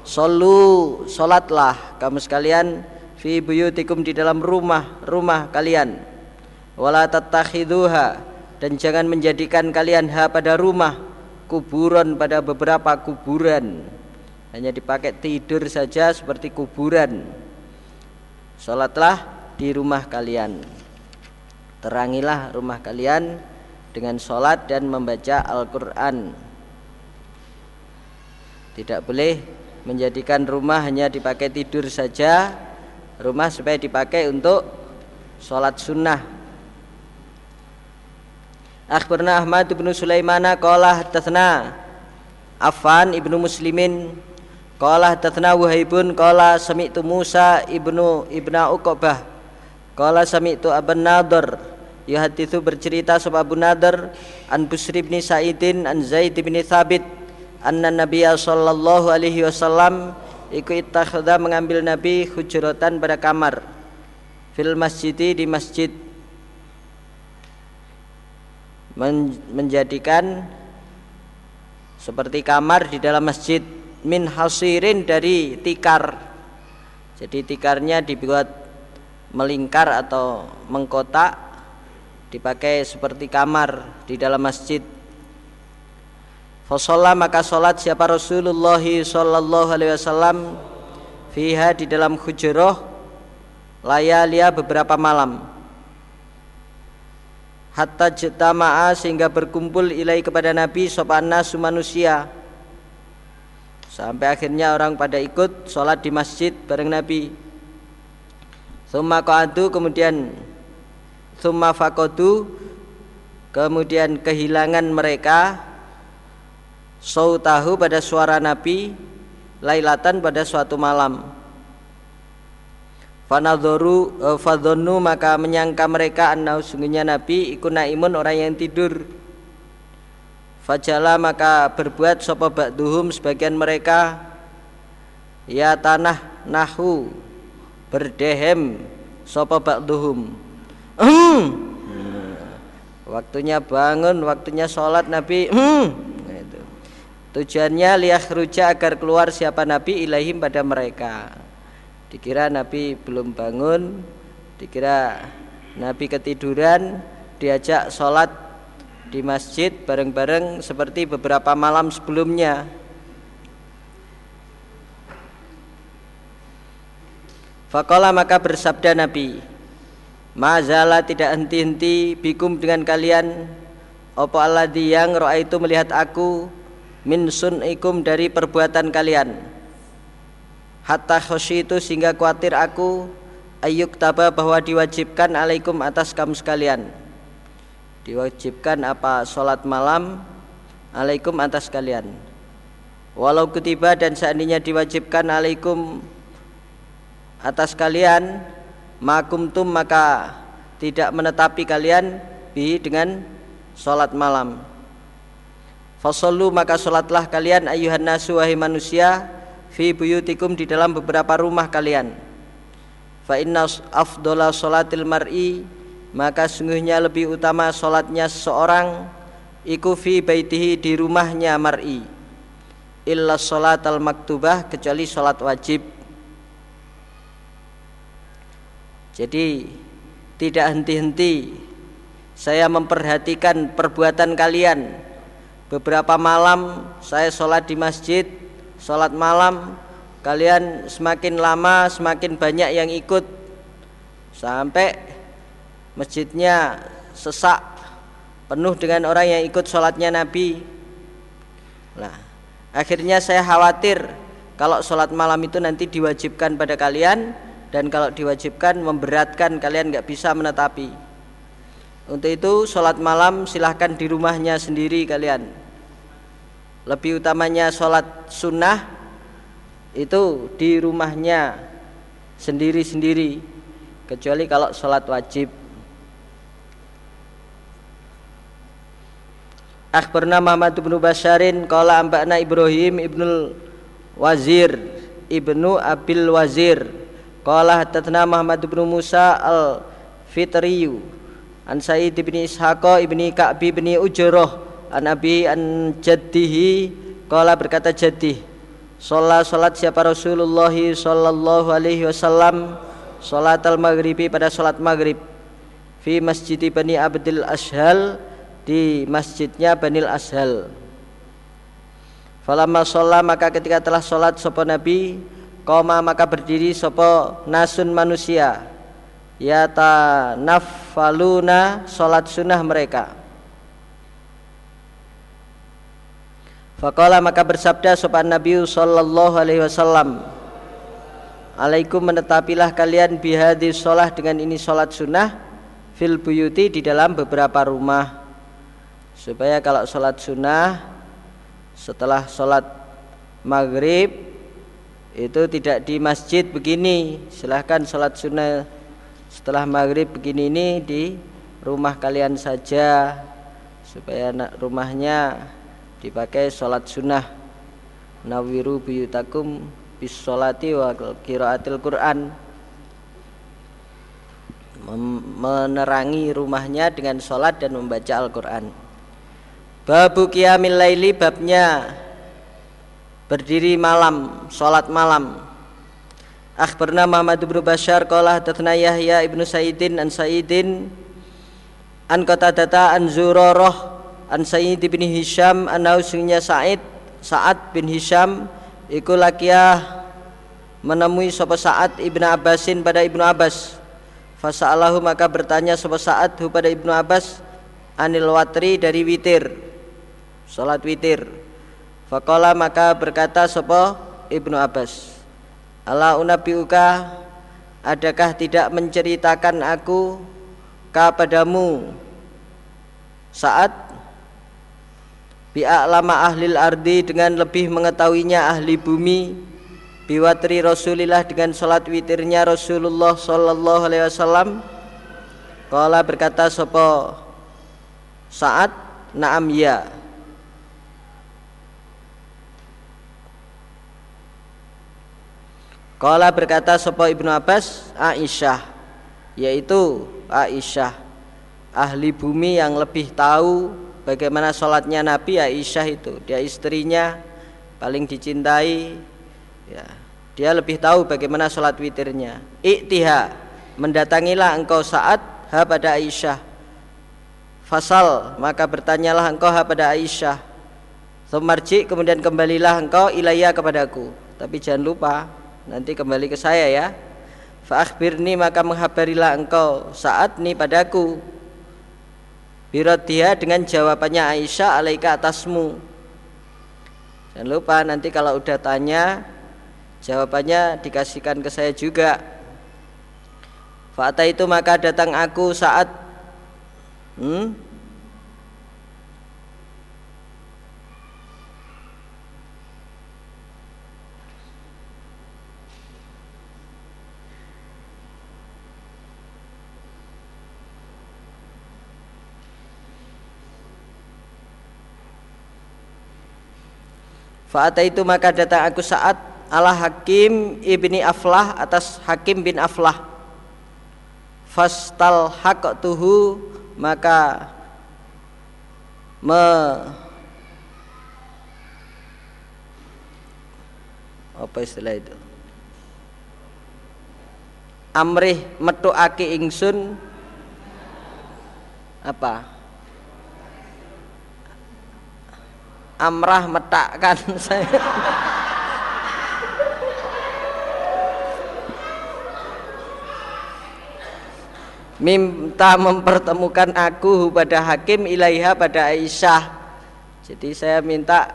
Speaker 1: Sallu salatlah kamu sekalian fi buyutikum di dalam rumah-rumah kalian. Wala tattakhiduha dan jangan menjadikan kalian ha pada rumah kuburan pada beberapa kuburan. Hanya dipakai tidur saja seperti kuburan. Salatlah di rumah kalian. Terangilah rumah kalian dengan sholat dan membaca Al-Quran. Tidak boleh menjadikan rumah hanya dipakai tidur saja Rumah supaya dipakai untuk sholat sunnah. Akhbarna Ahmad ibnu Sulaimana qala hadatsana Affan ibnu Muslimin qala hadatsana Wahaibun qala sami'tu Musa ibnu Ibna Uqbah qala sami'tu Aban Nadhr yuhaditsu bercerita sapa Abu Nadhr an Busri bin Sa'idin an Zaid bin Thabit anna Nabiya sallallahu alaihi wasallam iku ittakhadha mengambil Nabi hujratan pada kamar fil masjidi di masjid. Men menjadikan seperti kamar di dalam masjid min hasirin dari tikar. Jadi tikarnya dibuat melingkar atau mengkotak dipakai seperti kamar di dalam masjid. Fasolla maka solat siapa Rasulullah Sallallahu Alaihi Wasallam fiha di dalam hujroh layalia beberapa malam. Hatta jtama'a sehingga berkumpul ilai kepada Nabi sopan nasu manusia. Sampai akhirnya orang pada ikut sholat di masjid bareng Nabi. Summa qa'adu kemudian Summa fakodu kemudian kehilangan mereka sautahu pada suara Nabi lailatan pada suatu malam. Fanadhoru uh, fadhonu maka menyangka mereka annahu sungguhnya Nabi iku naimun orang yang tidur. Fajala maka berbuat sapa ba'duhum sebagian mereka ya tanah nahu berdehem sapa ba'duhum hmm. waktunya bangun waktunya sholat Nabi hmm Tujuannya ruja agar keluar siapa Nabi ilahim pada mereka. Dikira Nabi belum bangun, dikira Nabi ketiduran, diajak sholat di masjid bareng-bareng seperti beberapa malam sebelumnya. Fakola maka bersabda Nabi Mazala tidak henti-henti bikum dengan kalian. Opo Allah yang roa itu melihat aku? Min sunikum dari perbuatan kalian. Hatta itu sehingga khawatir aku ayuk taba bahwa diwajibkan alaikum atas kamu sekalian. Diwajibkan apa? Sholat malam alaikum atas kalian. Walau ketiba dan seandainya diwajibkan alaikum atas kalian makumtum maka tidak menetapi kalian bi dengan sholat malam. Fasallu maka sholatlah kalian ayuhan nasu wahai manusia fi buyutikum di dalam beberapa rumah kalian. Fa inna afdola sholatil mar'i maka sungguhnya lebih utama sholatnya seseorang iku fi baitihi di rumahnya mar'i. Illa sholat al maktubah kecuali sholat wajib jadi tidak henti-henti saya memperhatikan perbuatan kalian. Beberapa malam saya sholat di masjid sholat malam kalian semakin lama semakin banyak yang ikut. Sampai masjidnya sesak penuh dengan orang yang ikut sholatnya Nabi. Nah akhirnya saya khawatir kalau sholat malam itu nanti diwajibkan pada kalian dan kalau diwajibkan memberatkan kalian nggak bisa menetapi. Untuk itu sholat malam silahkan di rumahnya sendiri kalian. Lebih utamanya sholat sunnah Itu di rumahnya sendiri-sendiri. Kecuali kalau sholat wajib. Akhbarna Muhammad bin Basharin Kala ambakna Ibrahim ibnul Wazir Ibnu Abil Wazir Kala hatatna Muhammad bin Musa al-Fitriyu an Sa'id bin Ishaq ibni Ka'bi bin Ujrah an Abi an jaddihi qala berkata jaddih Sholat sholat siapa Rasulullah sallallahu alaihi wasallam? Sholat al-maghribi pada sholat maghrib. Fi masjid Bani Abdul Ashal Di masjidnya Bani Ashal Falamma sholat maka ketika telah sholat sopo Nabi Koma maka berdiri sopo nasun manusia. Yata nafaluna salat sunnah mereka. Faqala maka bersabda sopan Nabi sallallahu alaihi wasallam Alaikum menetapilah kalian bihadi sholah dengan ini sholat sunnah fil buyuti di dalam beberapa rumah. Supaya kalau sholat sunnah setelah sholat maghrib itu tidak di masjid begini. Silahkan sholat sunnah setelah maghrib begini ini di rumah kalian saja. Supaya rumahnya dipakai sholat sunnah. Nawiru biyutakum bis sholati wa kiraatil Quran. Menerangi rumahnya dengan sholat dan membaca Al-Quran. Babu qiyamil laili babnya berdiri malam, sholat malam. Akhbarna Muhammad bin Bashar qala hadatsana Yahya ibnu Sa'idin an Sa'idin an Qatadah an Zurarah an Sa'id bin Hisham an sungnya Sa'id Sa'ad bin Hisham iku lakiyah menemui sapa Sa'ad ibnu Abbasin pada ibnu Abbas Fasa'alahu maka bertanya sapa Sa'ad pada ibnu Abbas anil watri dari witir salat witir Fakola maka berkata sopo Ibnu Abbas Allah unabiuka Adakah tidak menceritakan aku Kepadamu Saat Bi'a'lama ahlil ardi Dengan lebih mengetahuinya ahli bumi Biwatri Rasulillah dengan salat witirnya Rasulullah Sallallahu Alaihi Wasallam? Kala berkata sopo Saat? Naam ya Kala berkata sapa Ibnu Abbas? Aisyah. Yaitu Aisyah. Ahli bumi yang lebih tahu bagaimana sholatnya Nabi Aisyah itu. Dia istrinya paling dicintai. Ya. Dia lebih tahu bagaimana sholat witirnya. Iktiha. Mendatangilah engkau saat ha pada Aisyah. Fasal. Maka bertanyalah engkau ha pada Aisyah. Sumarji kemudian kembalilah engkau ilayah kepadaku. Tapi jangan lupa nanti kembali ke saya ya. Fa'akhbirni maka menghabarilah engkau saat ini padaku. Dia dengan jawabannya Aisyah alaika atasmu. Jangan lupa nanti kalau udah tanya Jawabannya dikasihkan ke saya juga. Fa'ata itu maka datang aku saat hmm, Fa'ata itu maka datang aku saat ala Hakim ibni Aflah atas Hakim bin Aflah. Fastal tuhu maka me apa istilah itu amrih metu aki ingsun apa amrah metakkan saya. Minta mempertemukan aku pada hakim ilaiha pada Aisyah. Jadi saya minta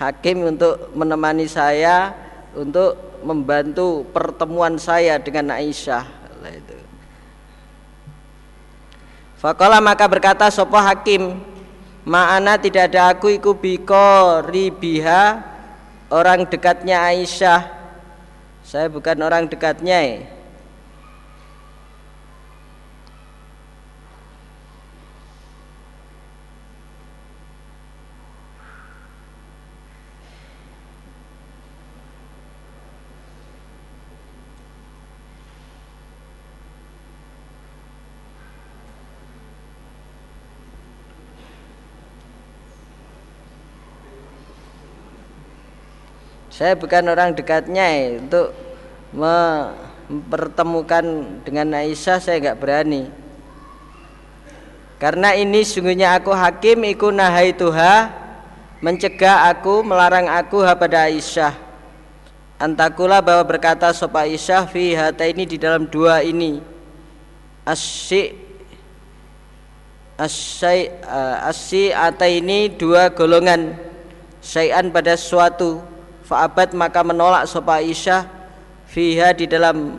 Speaker 1: hakim untuk menemani saya untuk membantu pertemuan saya dengan Aisyah. Itu. Fakola maka berkata sopo hakim Ma'ana tidak ada aku iku biko ribiha orang dekatnya Aisyah. Saya bukan orang dekatnya. Ya. Saya bukan orang dekatnya ya, untuk mempertemukan dengan Aisyah saya nggak berani. Karena ini sungguhnya aku hakim iku nahai tuha mencegah aku melarang aku pada Aisyah. Antakula bahwa berkata sopa Aisyah fi hata ini di dalam dua ini asy asy asy ata ini dua golongan syai'an pada suatu Fa'abat maka menolak sopa Aisyah Fiha di dalam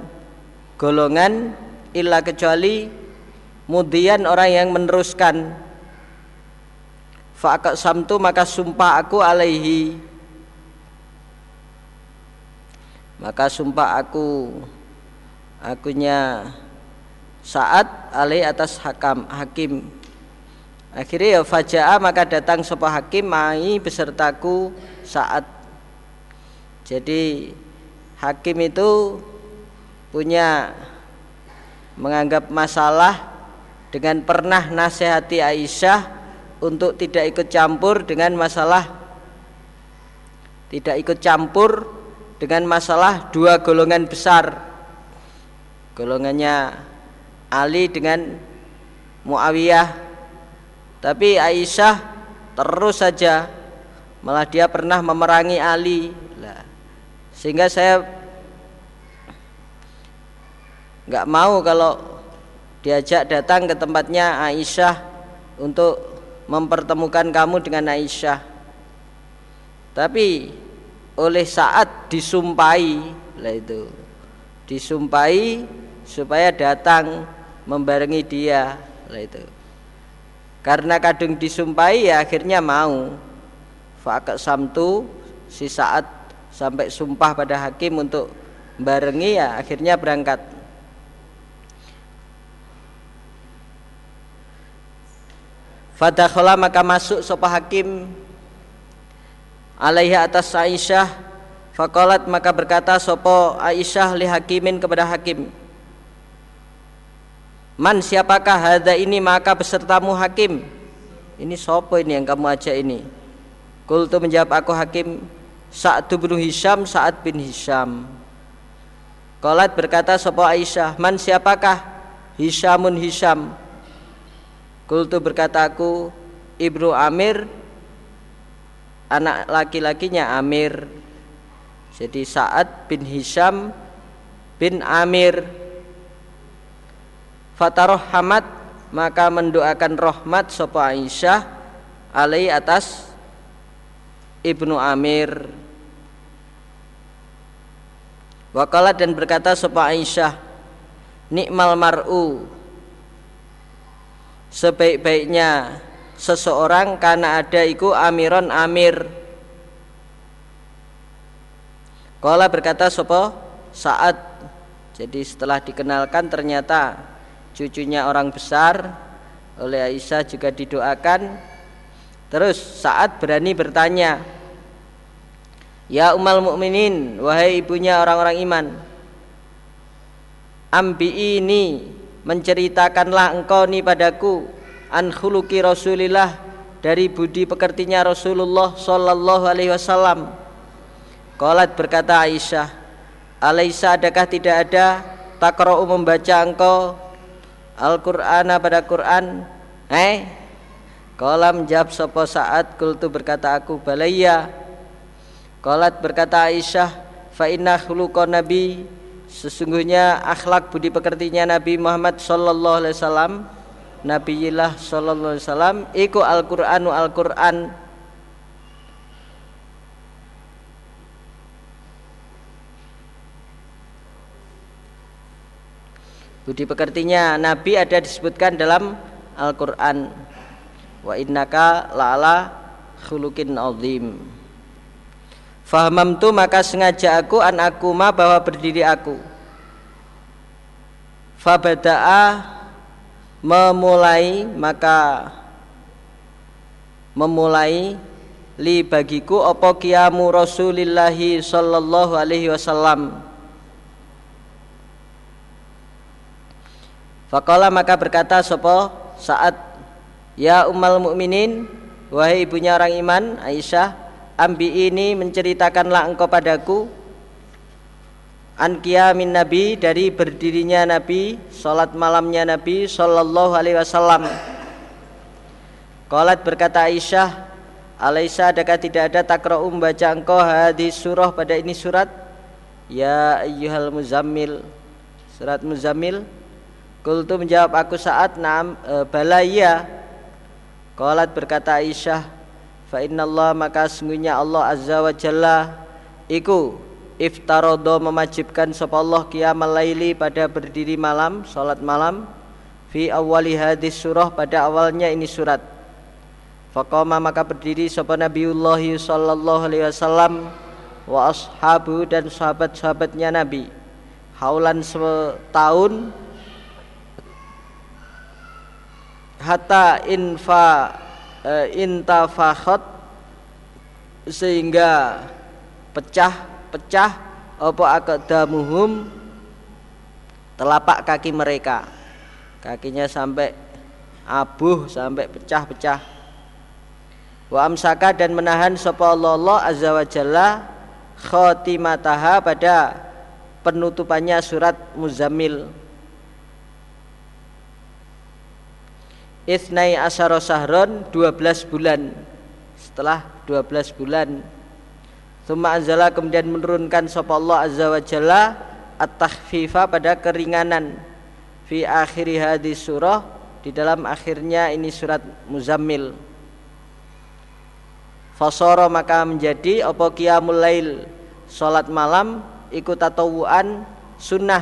Speaker 1: golongan Illa kecuali Mudian orang yang meneruskan. Fa'akak samtu maka sumpah aku alaihi. Maka sumpah aku Akunya saat alai atas hakam hakim. Akhirnya ya faja'a maka datang sopa hakim mai besertaku saat Jadi hakim itu punya menganggap masalah dengan pernah nasihati Aisyah untuk tidak ikut campur dengan masalah tidak ikut campur dengan masalah dua golongan besar. Golongannya Ali dengan Muawiyah. Tapi Aisyah terus saja malah dia pernah memerangi Ali. Lah sehingga saya nggak mau kalau diajak datang ke tempatnya Aisyah untuk mempertemukan kamu dengan Aisyah. Tapi oleh saat disumpahi lah itu disumpahi supaya datang membarengi dia lah itu. Karena kadung disumpahi ya akhirnya mau. Fakat samtu si saat sampai sumpah pada hakim untuk barengi ya akhirnya berangkat. Fadakhala maka masuk sopa hakim alaiha atas Aisyah. Fakolat maka berkata sopo Aisyah li hakimin kepada hakim. Man siapakah hada ini? Maka besertamu hakim. Ini sopo ini yang kamu ajak ini? Kultu menjawab aku hakim Sa'ad bin Hisham Sa'ad bin Hisham. Kolat berkata sopo Aisyah Man siapakah? Hishamun Hisham. Kultu berkata aku Ibnu Amir Anak laki-lakinya Amir. Jadi Sa'ad bin Hisham bin Amir. Fataroh Hamad Maka mendoakan rahmat sopo Aisyah Alai atas Ibnu Amir Wakalat dan berkata sopa Aisyah Nikmal mar'u. Sebaik-baiknya seseorang karena ada iku amiron amir. Kala berkata sopo saat Jadi setelah dikenalkan ternyata cucunya orang besar oleh Aisyah juga didoakan. Terus saat berani bertanya, "Ya umal mukminin, wahai ibunya orang-orang iman, ambi ini menceritakanlah engkau nih padaku an khuluqi Rasulillah dari budi pekertinya Rasulullah sallallahu alaihi wasallam." Qalat berkata Aisyah, "Alaisa adakah tidak ada takra'u membaca engkau Al-Qur'ana pada Quran?" Eh, Kala menjawab sopo saat kultu berkata aku balaya Kolat berkata Aisyah Fa inna nabi. Sesungguhnya akhlak budi pekertinya Nabi Muhammad sallallahu alaihi wasallam. Nabiillah sallallahu alaihi wasallam iku Al-Qur'anu Al-Qur'an. Budi pekertinya Nabi ada disebutkan dalam Al-Qur'an. Wa innaka la'ala khuluqin azim tu maka sengaja aku an aku ma bahwa berdiri aku. Fabada'a memulai maka memulai li bagiku apa kiamu Rasulillahi sallallahu alaihi wasallam. Fakola maka berkata sopo saat Ya ummal mukminin Wahai ibunya orang iman Aisyah Ambi ini menceritakanlah engkau padaku. An min Nabi Dari berdirinya Nabi Salat malamnya Nabi Sallallahu alaihi wasallam. Qalat berkata Aisyah Alaisa adakah tidak ada takra'u membaca engkau hadis surah pada ini surat? Ya ayyuhal muzammil. Surat muzammil. Kultu menjawab aku saat nam e, balaya Qalat berkata Aisyah Fa Allah maka sungguhnya Allah Azza wa Jalla Iku iftarodo memajibkan sapa Allah qiyamal laili pada berdiri malam salat malam fi awali hadis surah pada awalnya ini surat. Faqama maka berdiri sapa Nabiullah sallallahu alaihi wasallam wa ashabu dan sahabat-sahabatnya Nabi. Haulan setahun hatta infa uh, intafakhat sehingga pecah-pecah apa akadamuhum telapak kaki mereka. Kakinya sampai abuh sampai pecah-pecah. Wa amsaka dan menahan sapa Allah azza wa jalla khotimataha pada penutupannya surat Muzammil Ithnai asyara sahron 12 bulan. Setelah 12 bulan. Thumma anzala kemudian menurunkan sapa Allah azza wa jalla at-takhfifa pada keringanan. Fi akhiri hadis surah di dalam akhirnya ini surat Muzammil. Fasoro maka menjadi apa qiyamul lail? Salat malam ikut tatawuan sunnah.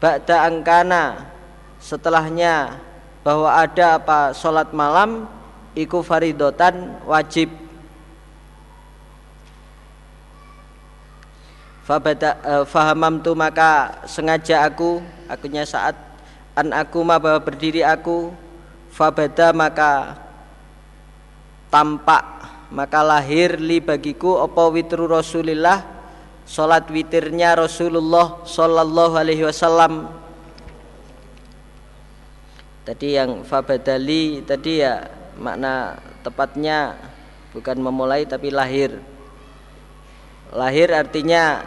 Speaker 1: Ba'da angkana setelahnya bahwa ada apa? Salat malam iku faridotan wajib. Uh, fahamam tu maka sengaja aku akunya saat an aku ma bahwa berdiri aku fabada maka tampak maka lahir li bagiku apa witru Rasulillah? Salat witirnya Rasulullah sallallahu alaihi wasallam tadi yang fabadali tadi ya makna tepatnya bukan memulai tapi lahir. Lahir artinya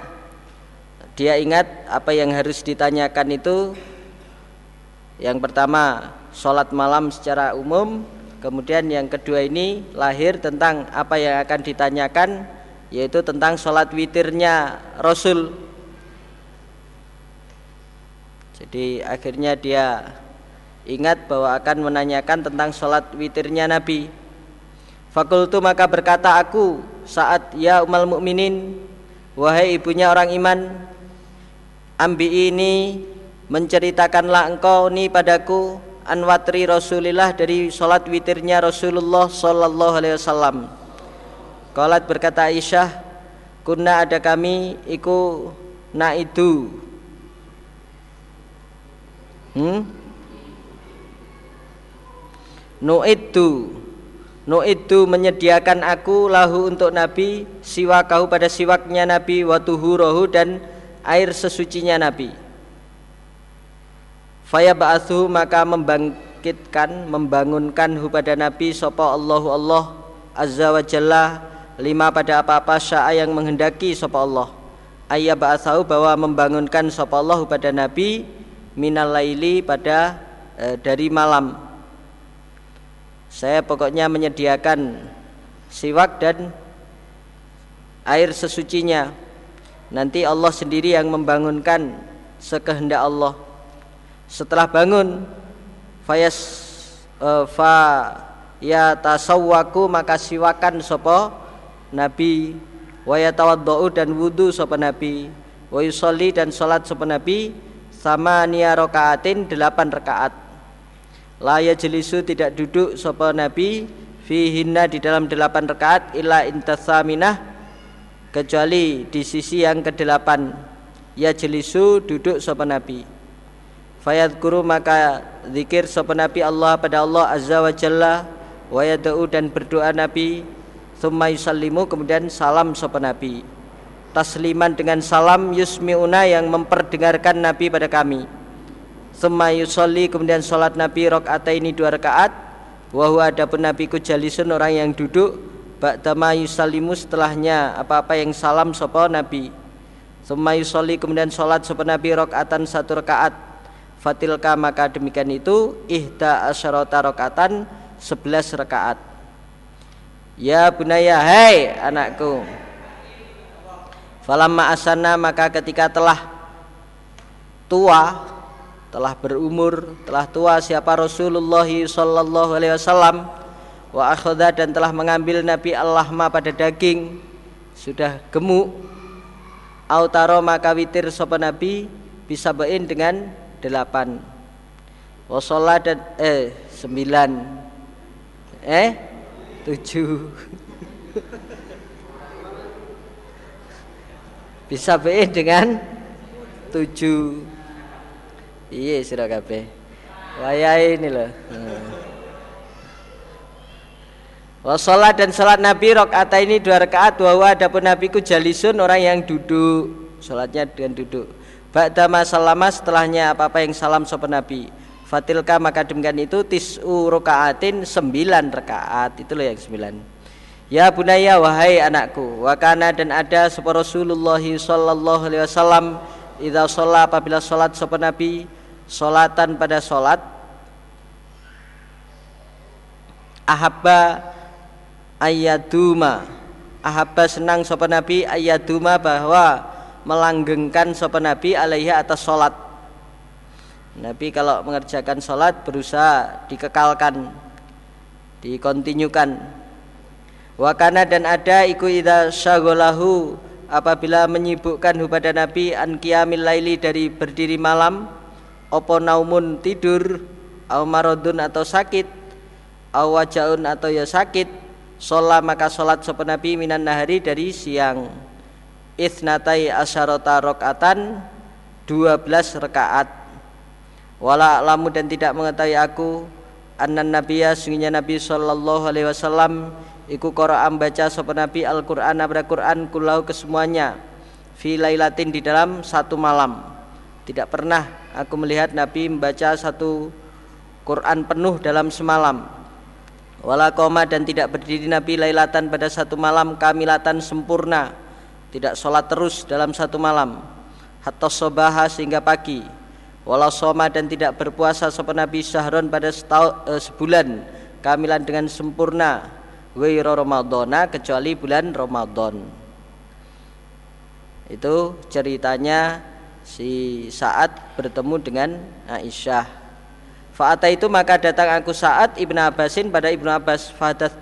Speaker 1: dia ingat apa yang harus ditanyakan itu. Yang pertama sholat malam secara umum. Kemudian yang kedua ini lahir tentang apa yang akan ditanyakan yaitu tentang sholat witirnya Rasul. Jadi akhirnya dia ingat bahwa akan menanyakan tentang sholat witirnya Nabi. Fakultu maka berkata aku saat ya umal mukminin wahai ibunya orang iman ambi ini menceritakanlah engkau ni padaku anwatri Rasulillah dari salat witirnya Rasulullah sallallahu alaihi wasallam. Qalat berkata Aisyah, "Kunna ada kami iku na itu." Hmm? No itu menyediakan aku lahu untuk Nabi siwakahu pada siwaknya Nabi watuhurohu dan air sesucinya Nabi. Faya ba'athu maka membangkitkan membangunkan hu pada Nabi sapa Allahu Allah azza wa jalla lima pada apa-apa syaa yang menghendaki sapa Allah. Ayya ba'athu bahwa membangunkan sapa Allah pada Nabi minal laili pada e, dari malam saya pokoknya menyediakan siwak dan air sesucinya. Nanti Allah sendiri yang membangunkan sekehendak Allah. Setelah bangun fayas uh, fa ya tasawwaku maka siwakan sopo nabi. Wa yatawaddau dan wudu sopo nabi. Wa yusolli dan salat sopo nabi. Sama niya rokaatin delapan rakaat la jelisu tidak duduk sopo nabi fihinna di dalam delapan rakaat illa intasaminah kecuali di sisi yang kedelapan. Ya jelisu duduk sopo nabi. Fayadkuru maka zikir sapa nabi Allah pada Allah azza wa jalla wa yad'u dan berdoa nabi. Thumma yusallimu kemudian salam sapa nabi. Tasliman dengan salam yusmiuna yang memperdengarkan nabi pada kami thumma yusalli kemudian salat nabi ini dua rakaat. Wa huwa adapun nabi ku jalisun orang yang duduk. Ba'dama yusallimu setelahnya apa-apa yang salam sapa nabi. Thumma yusalli kemudian salat sapa nabi rakaatan satu rakaat. Fatilka maka demikian itu ihda asyarata rokatan sebelas rakaat. Ya bunaya hai anakku. Falamma asana maka ketika telah tua telah berumur telah tua siapa Rasulullah sallallahu alaihi wasallam wa akhadha dan telah mengambil Nabi Allahma pada daging sudah gemuk autaro maka witir sapa Nabi bisa bain dengan delapan wasola dan eh sembilan Eh? Tujuh. Bisa be dengan tujuh. Iya sira kabeh. Wayahe ini loh. Hmm. Wasolat dan salat Nabi rokaat ini dua rakaat bahwa adapun Nabi ku jalisun orang yang duduk Salatnya dengan duduk Ba'da masalama setelahnya apa-apa yang salam sopan Nabi Fatilka maka demikian itu tis'u rokaatin sembilan rakaat Itulah yang sembilan Ya bunaya wahai anakku Wakana dan ada sapa Rasulullah sallallahu alaihi wasallam Idza sholat apabila sholat sopan Nabi Sholatan pada sholat Ahabba ayaduma Ahabba senang sopan Nabi ayaduma bahwa melanggengkan sopan Nabi alaiha atas sholat Nabi kalau mengerjakan sholat berusaha dikekalkan, dikontinyukan. Wakana dan ada iku ida syagolahu apabila menyibukkan kepada Nabi an laili dari berdiri malam opo naumun tidur? Au marodun atau sakit? Au wajaun atau ya sakit? Sholat maka sholat sopan Nabi minan nahari dari siang. Isnatai asyarota rokatan 12 rakaat. Wala lamu dan tidak mengetahui aku annan nabiyya sungguhnya nabi sallallahu alaihi wasallam iku Qur'an baca sapa nabi Al-Qur'an pada Qur'an kulau kesemuanya fi lailatin di dalam satu malam. Tidak pernah aku melihat nabi membaca satu Quran penuh dalam semalam. Wala koma dan tidak berdiri nabi lailatan pada satu malam kamilatan sempurna. Tidak sholat terus dalam satu malam. Hatta sobaha sehingga pagi. Walau soma dan tidak berpuasa sopan Nabi Syahron pada setahun, eh, sebulan. Kamilan dengan sempurna. Wairo Ramadana kecuali bulan Ramadan itu ceritanya si saat bertemu dengan Aisyah Fa'ata itu maka datang aku saat Ibnu Abbasin pada Ibnu Abbas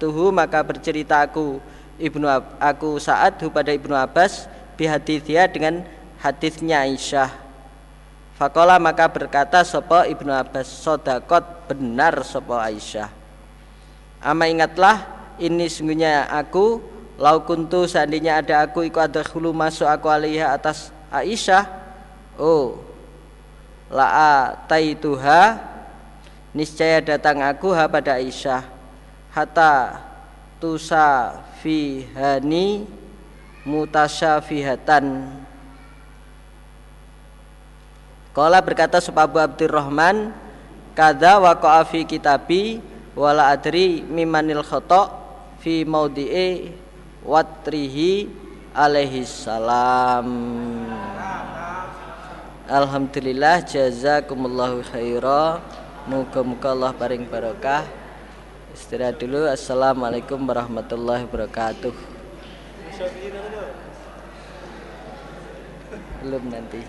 Speaker 1: tuhu maka bercerita aku Ibnu aku saat pada Ibnu Abbas bihadithia dengan hadisnya Aisyah Fakola maka berkata sopo Ibnu Abbas sodakot benar sopo Aisyah. Ama ingatlah ini sungguhnya aku lau kuntu seandainya ada aku ikut ada hulu masuk aku alaiha atas Aisyah. Oh, la taituha niscaya datang aku ha pada Aisyah. Hatta tusa fihani mutasyafihatan Kala berkata Abu Abdurrahman kada waqa'a fi kitabi wala adri mimanil khata fi maudhi'i watrihi alaihi salam Alhamdulillah jazakumullahu khaira. Muka-muka Allah paring barokah. Istirahat dulu. Assalamualaikum warahmatullahi wabarakatuh. Belum nanti